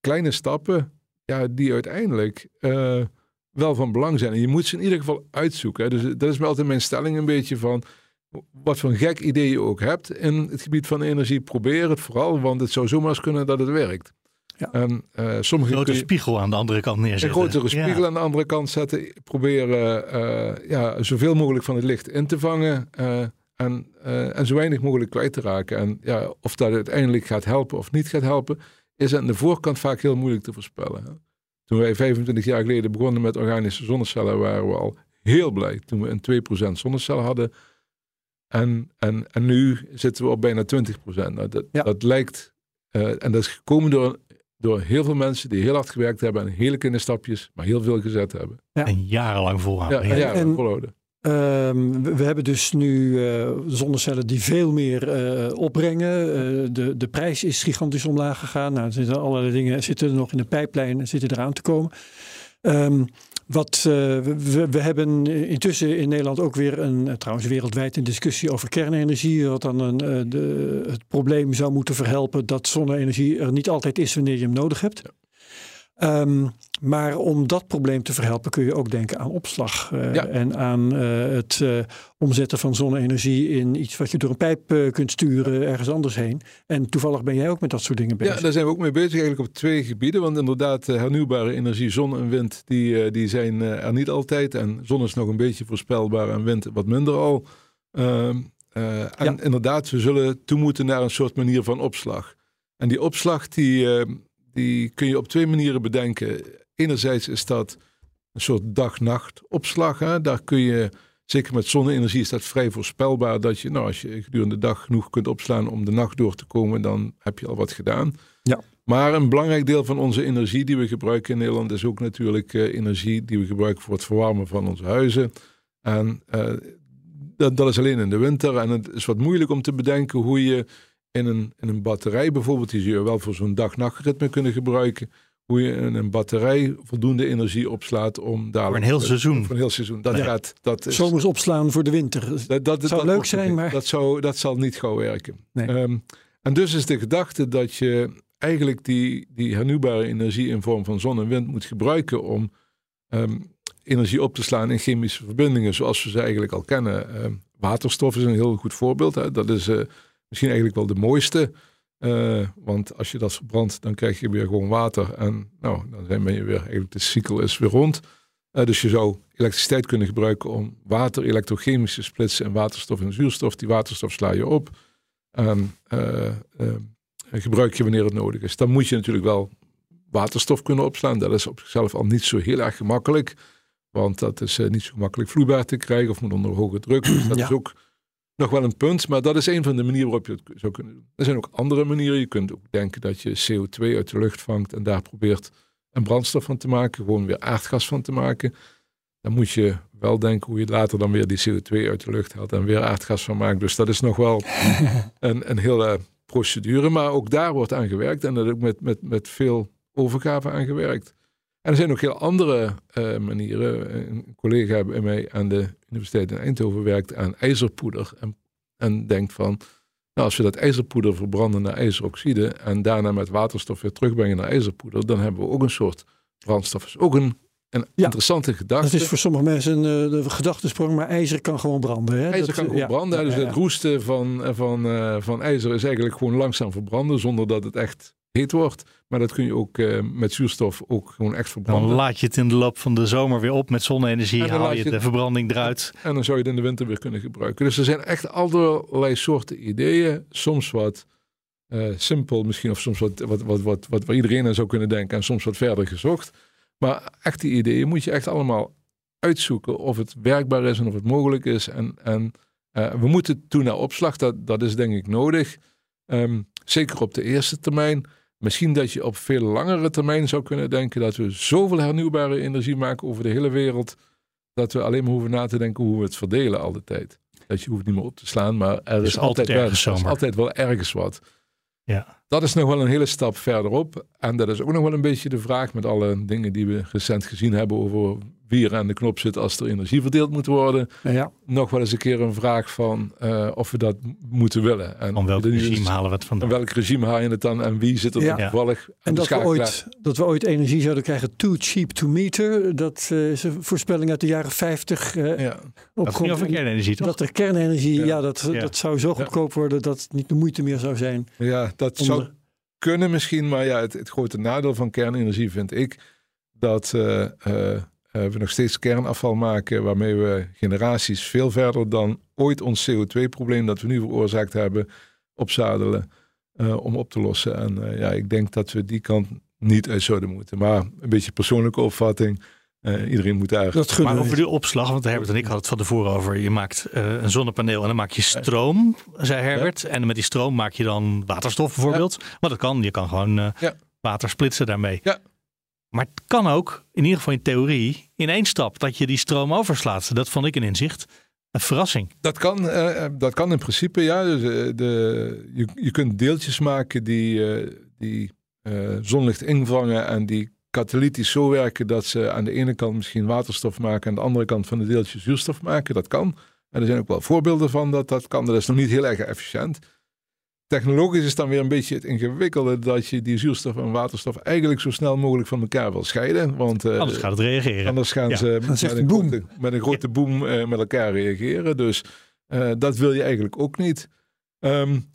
kleine stappen ja, die uiteindelijk eh, wel van belang zijn. En je moet ze in ieder geval uitzoeken. Hè. Dus dat is altijd mijn stelling een beetje van wat voor een gek idee je ook hebt in het gebied van energie, probeer het vooral, want het zou zomaar eens kunnen dat het werkt. Ja. En eh sommige Een grote kun je- spiegel aan de andere kant een neerzetten. grotere spiegel Ja. aan de andere kant zetten. Proberen eh, ja, zoveel mogelijk van het licht in te vangen. eh, en, eh, en zo weinig mogelijk kwijt te raken. En ja, of dat uiteindelijk gaat helpen of niet gaat helpen, is aan de voorkant vaak heel moeilijk te voorspellen. Toen wij 25 jaar geleden begonnen met organische zonnecellen, waren we al heel blij toen we een 2% zonnecel hadden. En, en, en nu zitten we op bijna 20%. Nou, dat, Ja. dat lijkt, eh, en dat is gekomen door, door heel veel mensen die heel hard gewerkt hebben en hele kleine stapjes, maar heel veel gezet hebben. En jarenlang Ja, volhouden. ja, volhouden. Ehm, we, we hebben dus nu eh, zonnecellen die veel meer eh, opbrengen. Eh, de, de prijs is gigantisch omlaag gegaan. Nou, er zitten allerlei dingen zitten er nog in de pijplijn en zitten eraan te komen. Ehm, wat, eh, we, we- hebben intussen in Nederland ook weer een, eh, trouwens wereldwijd een discussie over kernenergie. Wat dan een, eh, de, het probleem zou moeten verhelpen dat zonne-energie er niet altijd is wanneer je hem nodig hebt. Ehm, maar om dat probleem te verhelpen kun je ook denken aan opslag. eh, Ja. En aan eh, het eh, omzetten van zonne-energie in iets wat je door een pijp kunt sturen ergens anders heen. En toevallig ben jij ook met dat soort dingen bezig. Ja, daar zijn we ook mee bezig eigenlijk op twee gebieden. Want inderdaad, hernieuwbare energie, zon en wind, die, die zijn er niet altijd. En zon is nog een beetje voorspelbaar en wind wat minder al. Ehm, eh, en Ja. inderdaad, we zullen toe moeten naar een soort manier van opslag. En die opslag, die, eh, die kun je op twee manieren bedenken. Enerzijds is dat een soort dag-nacht opslag. Hè? Daar kun je, zeker met zonne-energie is dat vrij voorspelbaar. Dat je, nou, als je gedurende de dag genoeg kunt opslaan om de nacht door te komen, dan heb je al wat gedaan. Ja. Maar een belangrijk deel van onze energie die we gebruiken in Nederland is ook natuurlijk eh, energie die we gebruiken voor het verwarmen van onze huizen. En eh, dat, dat is alleen in de winter. En het is wat moeilijk om te bedenken hoe je in een, in een batterij bijvoorbeeld, die zou je wel voor zo'n dag-nachtritme kunnen gebruiken. Hoe je in een batterij voldoende energie opslaat om daar. Voor een heel seizoen. Voor een heel seizoen. Dat Ja. gaat. Dat is, Zomers opslaan voor de winter. dat, dat, Zou dat leuk zijn, niet. maar- Dat, zou, dat zal niet gauw werken. Nee. Ehm, en dus is de gedachte dat je eigenlijk die, die hernieuwbare energie in vorm van zon en wind moet gebruiken om ehm, energie op te slaan in chemische verbindingen, zoals we ze eigenlijk al kennen. Ehm, waterstof is een heel goed voorbeeld. Hè. Dat is eh, misschien eigenlijk wel de mooiste. Eh, want als je dat verbrandt, dan krijg je weer gewoon water. En nou, dan ben je weer, eigenlijk de cycle is weer rond. Eh, dus je zou elektriciteit kunnen gebruiken om water elektrochemisch te splitsen in waterstof en zuurstof. Die waterstof sla je op en eh, eh, gebruik je wanneer het nodig is. Dan moet je natuurlijk wel waterstof kunnen opslaan. Dat is op zichzelf al niet zo heel erg gemakkelijk. Want dat is niet zo makkelijk vloeibaar te krijgen of moet onder hoge druk. Dus dat Ja. is ook nog wel een punt. Maar dat is een van de manieren waarop je het zou kunnen doen. Er zijn ook andere manieren. Je kunt ook denken dat je CO2 uit de lucht vangt en daar probeert een brandstof van te maken. Gewoon weer aardgas van te maken. Dan moet je wel denken hoe je later dan weer die CO2 uit de lucht haalt en weer aardgas van maakt. Dus dat is nog wel een, een hele procedure. Maar ook daar wordt aan gewerkt en er ook met, met, met veel overgave aan gewerkt. En er zijn ook heel andere eh, manieren. Een collega bij mij aan de Universiteit in Eindhoven werkt aan ijzerpoeder. En, en denkt van, nou, als we dat ijzerpoeder verbranden naar ijzeroxide en daarna met waterstof weer terugbrengen naar ijzerpoeder, dan hebben we ook een soort brandstof. Dat is ook een, een Ja. interessante gedachte. Dat is voor sommige mensen een uh, gedachtesprong, maar ijzer kan gewoon branden. Hè? IJzer dat, kan eh, gewoon ja. branden. Ja, dus het roesten van, van, van ijzer is eigenlijk gewoon langzaam verbranden, zonder dat het echt heet wordt. Maar dat kun je ook eh, met zuurstof ook gewoon echt Dan verbranden. laat je het in de loop van de zomer weer op met zonne-energie. En dan Haal je je de verbranding eruit. En dan zou je het in de winter weer kunnen gebruiken. Dus er zijn echt allerlei soorten ideeën. Soms wat eh, simpel misschien, of soms wat, wat, wat, wat, wat waar iedereen aan zou kunnen denken. En soms wat verder gezocht. Maar echt die ideeën moet je echt allemaal uitzoeken of het werkbaar is en of het mogelijk is. En, en eh, we moeten toe naar opslag, dat, dat is denk ik nodig. Ehm, zeker op de eerste termijn. Misschien dat je op veel langere termijn zou kunnen denken dat we zoveel hernieuwbare energie maken over de hele wereld. Dat we alleen maar hoeven na te denken hoe we het verdelen al de tijd. Dat je hoeft niet meer op te slaan, maar er is, is altijd wel, ergens er is altijd wel ergens wat. Ja. dat is nog wel een hele stap verderop. En dat is ook nog wel een beetje de vraag met alle dingen die we recent gezien hebben over wie er aan de knop zit als er energie verdeeld moet worden. Ja. Nog wel eens een keer een vraag van uh, of we dat moeten willen. En van welk regime halen we het vandaan? Van welk regime haal je het dan en wie zit er ja. toevallig En dat we, ooit, dat we ooit energie zouden krijgen too cheap to meter. Dat uh, is een voorspelling uit de jaren 50. Uh, ja. Dat ging over kernenergie toch? Dat er kernenergie, ja, ja dat, dat zou zo goedkoop worden dat het niet de moeite meer zou zijn. Ja, dat zou kunnen misschien. Maar ja, het, grote nadeel van kernenergie vind ik dat uh, uh, we nog steeds kernafval maken, waarmee we generaties veel verder dan ooit ons CO2-probleem dat we nu veroorzaakt hebben, opzadelen om op te lossen. En ja, ik denk dat we die kant niet uit zouden moeten. Maar een beetje persoonlijke opvatting. Uh, iedereen moet. Dat maar over de opslag, want Herbert en ik hadden het van tevoren over. Je maakt uh, een zonnepaneel en dan maak je stroom, zei Herbert. Ja. En met die stroom maak je dan waterstof bijvoorbeeld. Ja. Maar dat kan, je kan gewoon uh, ja. water splitsen daarmee. Ja. Maar het kan ook, in ieder geval in theorie, in één stap dat je die stroom overslaat. Dat vond ik een inzicht. Een verrassing. Dat kan, uh, dat kan in principe, ja. Dus, uh, de, je, je kunt deeltjes maken die, uh, die zonlicht invangen en die katalytisch zo werken dat ze aan de ene kant misschien waterstof maken en aan de andere kant van de deeltjes zuurstof maken. Dat kan. En er zijn ook wel voorbeelden van dat dat kan. Dat is nog niet heel erg efficiënt. Technologisch is dan weer een beetje het ingewikkelde dat je die zuurstof en waterstof eigenlijk zo snel mogelijk van elkaar wil scheiden. Want, uh, anders gaat het reageren. Anders gaan ja. ze met een, grote, met een, grote, boom uh, met elkaar reageren. Dus uh, dat wil je eigenlijk ook niet. Um,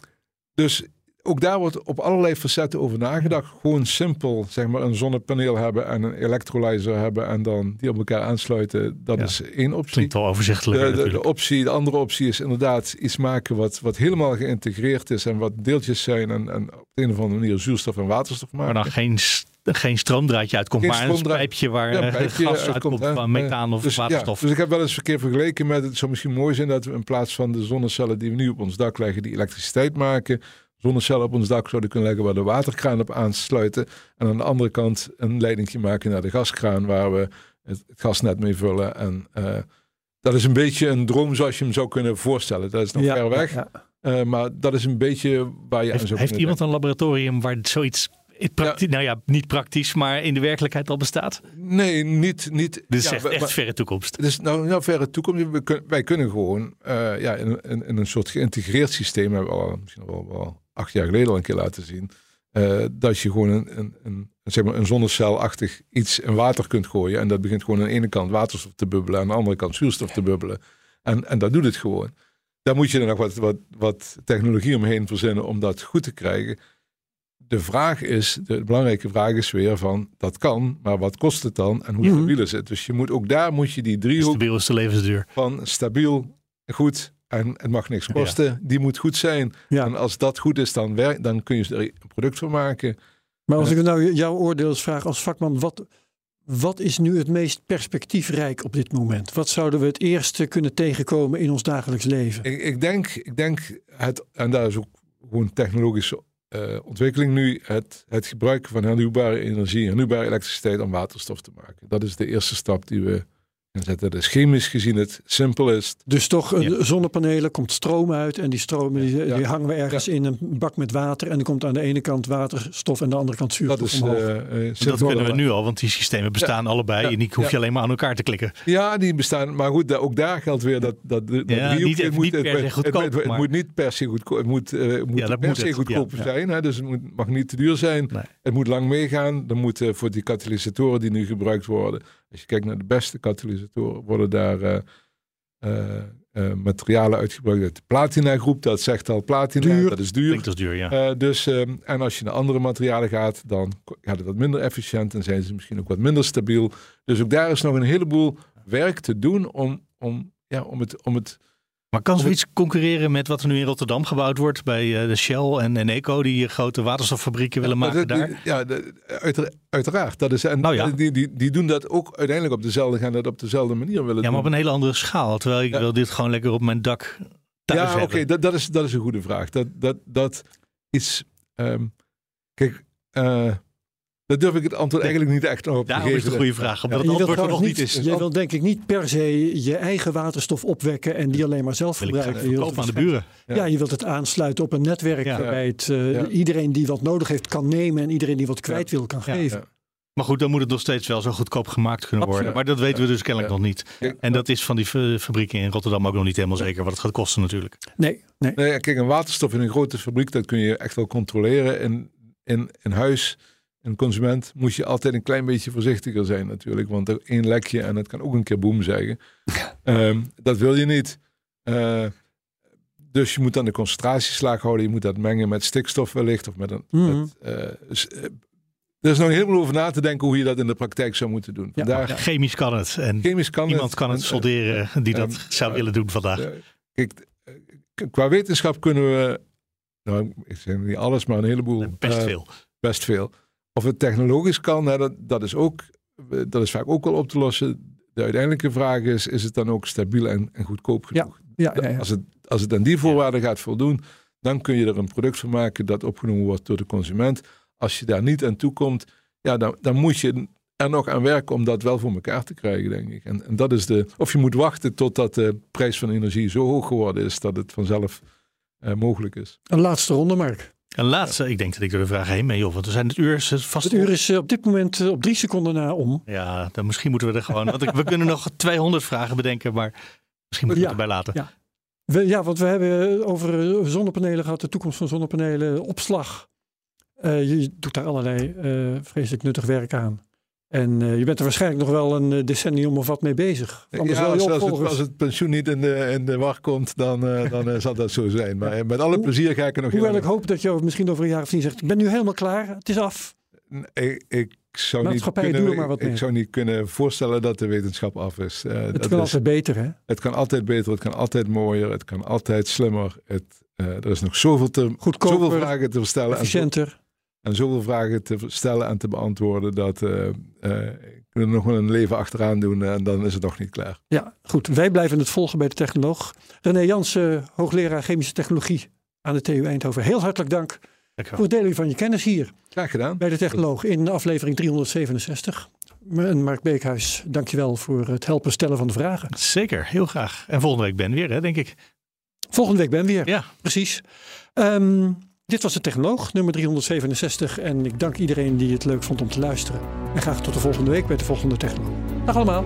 dus ook daar wordt op allerlei facetten over nagedacht. Gewoon simpel, zeg maar, een zonnepaneel hebben en een electrolyzer hebben en dan die op elkaar aansluiten. Dat ja. is één optie. Klinkt wel overzichtelijk. De, de, de, optie, de andere optie is inderdaad iets maken wat, wat helemaal geïntegreerd is en wat deeltjes zijn en, en op de een of andere manier zuurstof en waterstof maken. Maar dan geen, geen stroomdraadje uitkomt, geen maar een pijpje waar ja, een pijpje gas uitkomt, van methaan of dus, waterstof. Ja, dus ik heb wel eens een keer vergeleken met, het zou misschien mooi zijn dat we in plaats van de zonnecellen die we nu op ons dak leggen, die elektriciteit maken, zonnecellen op ons dak zouden kunnen leggen waar de waterkraan op aansluiten. En aan de andere kant een leidingje maken naar de gaskraan waar we het, gasnet mee vullen. En uh, dat is een beetje een droom zoals je hem zou kunnen voorstellen. Dat is nog ja, ver weg. Ja, uh, maar dat is een beetje waar je heeft, aan zou Heeft iemand denken. een laboratorium waar zoiets... Nou ja, niet praktisch, maar in de werkelijkheid al bestaat? Nee, niet. niet Dit is ja, echt, echt verre toekomst. Is nou, nou verre toekomst. We kun- wij kunnen gewoon eh, ja, in, in, in een soort geïntegreerd systeem, hebben we al misschien wel, wel acht jaar geleden al een keer laten zien, eh, dat je gewoon een, een, een, zeg maar een zonnecelachtig iets in water kunt gooien. En dat begint gewoon aan de ene kant waterstof te bubbelen, aan de andere kant zuurstof te bubbelen. En, en dat doet het gewoon. Daar moet je er nog wat, wat, wat technologie omheen verzinnen om dat goed te krijgen. De vraag is, de belangrijke vraag is weer van, dat kan, maar wat kost het dan en hoe Mhm. stabiel is het? Dus je moet ook daar moet je die driehoek Stabiel is de levensduur. van stabiel, goed en het mag niks kosten, die moet goed zijn. Ja. En als dat goed is, dan, werkt, dan kun je er een product van maken. Maar als ik nou jouw oordeel eens vraag als vakman, wat, wat is nu het meest perspectiefrijk op dit moment? Wat zouden we het eerste kunnen tegenkomen in ons dagelijks leven? Ik, ik, denk, ik denk het, en daar is ook gewoon technologische eh, ontwikkeling nu, het, het gebruiken van hernieuwbare energie, hernieuwbare elektriciteit om waterstof te maken. Dat is de eerste stap die we Dat is chemisch gezien het simpelst. Dus toch een Ja. zonnepanelen, komt stroom uit en die stroom die, Ja. die hangen we ergens in een bak met water en er komt aan de ene kant waterstof en aan de andere kant Dat zuurstof is omhoog. eh, eh, Dat kunnen we nu al, want die systemen bestaan allebei. Ja. En die hoef je Ja. alleen maar aan elkaar te klikken. Ja, die bestaan. Maar goed, ook daar geldt weer dat, dat, dat niet- het moet, niet per het, se het- goedkoop, het, het moet niet per se goedkoop. Het moet, eh, moet Ja, dat per moet se het. goedkoop zijn. Hè? Dus het moet, mag niet te duur zijn. Nee. Het moet lang meegaan. Er moeten voor die katalysatoren die nu gebruikt worden. Als je kijkt naar de beste katalysatoren, worden daar eh, eh, eh, materialen uitgebruikt uit de platina groep. Dat zegt al platina. Duur. Dat is duur. Klinkt als duur, ja. Dus, ehm, en als je naar andere materialen gaat, dan gaat het wat minder efficiënt en zijn ze misschien ook wat minder stabiel. Dus ook daar is nog een heleboel werk te doen om, om, ja, om, het, om het. Maar kan zoiets concurreren met wat er nu in Rotterdam gebouwd wordt? Bij eh, de Shell en Eneco, die grote waterstoffabrieken willen maken daar? ja, uiteraard. Dat is, en Nou ja. die, die, die doen dat ook uiteindelijk op dezelfde, gaan dat op dezelfde manier willen Ja, maar doen. op een hele andere schaal. Terwijl ik Ja. wil dit gewoon lekker op mijn dak thuis Ja, oké, dat, dat, is, dat is een goede vraag. Dat, dat, dat is. ehm, kijk, eh, Daar durf ik het antwoord eigenlijk niet echt op te Daarom geven. is een goede vraag, omdat Je het antwoord er nog niet is. Jij wil denk ik niet per se je eigen waterstof opwekken en die alleen maar zelf Wil ik gebruiken. Je aan de buren. Ja. je wilt het aansluiten op een netwerk Ja. waarbij het, eh, Ja. iedereen die wat nodig heeft kan nemen en iedereen die wat kwijt wil kan Ja. geven. Ja. Maar goed, dan moet het nog steeds wel zo goedkoop gemaakt kunnen worden. Maar dat weten we dus kennelijk Ja. nog niet. En dat is van die fa- fabrieken in Rotterdam ook nog niet helemaal zeker wat het gaat kosten natuurlijk. Nee, nee. Nee, kijk, een waterstof in een grote fabriek, dat kun je echt wel controleren. In, in, in huis, een consument, moet je altijd een klein beetje voorzichtiger zijn natuurlijk. Want er één lekje en het kan ook een keer boem zeggen. Ehm, dat wil je niet. Eh, dus je moet dan de concentratieslaag houden. Je moet dat mengen met stikstof wellicht. Of met een, Mhm. met, eh, dus, eh, er is nog veel over na te denken hoe je dat in de praktijk zou moeten doen. Ja, chemisch kan het. En chemisch kan iemand het. kan het En, solderen die dat en, zou willen doen vandaag. Kijk, qua wetenschap kunnen we, nou, ik zeg niet alles, maar een heleboel. Best veel. Best veel. Of het technologisch kan, hè, dat, dat, is ook, eh, dat is vaak ook wel op te lossen. De uiteindelijke vraag is, is het dan ook stabiel en, en goedkoop genoeg? Ja, ja, ja. Als, het, als het aan die voorwaarden gaat voldoen, dan kun je er een product van maken dat opgenomen wordt door de consument. Als je daar niet aan toe komt, ja, dan, dan moet je er nog aan werken om dat wel voor elkaar te krijgen, denk ik. En, en dat is de, of je moet wachten totdat de prijs van energie zo hoog geworden is dat het vanzelf eh, mogelijk is. Een laatste ronde, Mark. En laatste, ik denk dat ik door de vraag heen ben, joh, want we zijn het uur is vast. Het uur is eh, op dit moment eh, op drie seconden na om. Ja, dan misschien moeten we er gewoon. Want we kunnen nog 200 vragen bedenken, maar misschien moeten we het erbij laten. ja. We, ja, want we hebben over eh, zonnepanelen gehad, de toekomst van zonnepanelen, opslag. Je doet daar allerlei vreselijk nuttig werk aan. En eh, je bent er waarschijnlijk nog wel een eh, decennium of wat mee bezig. Anders ja, wel je als, het, als het pensioen niet in de, in de war komt, dan, eh, dan zal dat zo zijn. Maar met alle Hoe- plezier ga ik er nog Hoewel heel ik hoop dat je over- misschien over een jaar of tien zegt, ik ben nu helemaal klaar, het is af. Ik, ik zou niet kunnen, ik zou niet kunnen voorstellen dat de wetenschap af is. Het dat kan is- altijd beter, hè? het kan altijd beter, het kan altijd mooier, het kan altijd slimmer. Het, er is nog zoveel, te, zoveel vragen te stellen efficiënter. En zoveel vragen te stellen en te beantwoorden dat eh eh, ik wil er nog wel een leven achteraan doen en dan is het nog niet klaar. Ja, goed. Wij blijven het volgen bij de technoloog. René Jansen, hoogleraar chemische technologie aan de TU Eindhoven. Heel hartelijk dank voor het delen van je kennis hier Graag gedaan. bij de technoloog in aflevering 367. En Mark Beekhuis, dankjewel voor het helpen stellen van de vragen. Zeker, heel graag. En volgende week ben weer, hè, denk ik. Volgende week ben weer. Ja, Precies. Ehm, dit was de technoloog, nummer 367. En ik dank iedereen die het leuk vond om te luisteren. En graag tot de volgende week bij de volgende technoloog. Dag allemaal.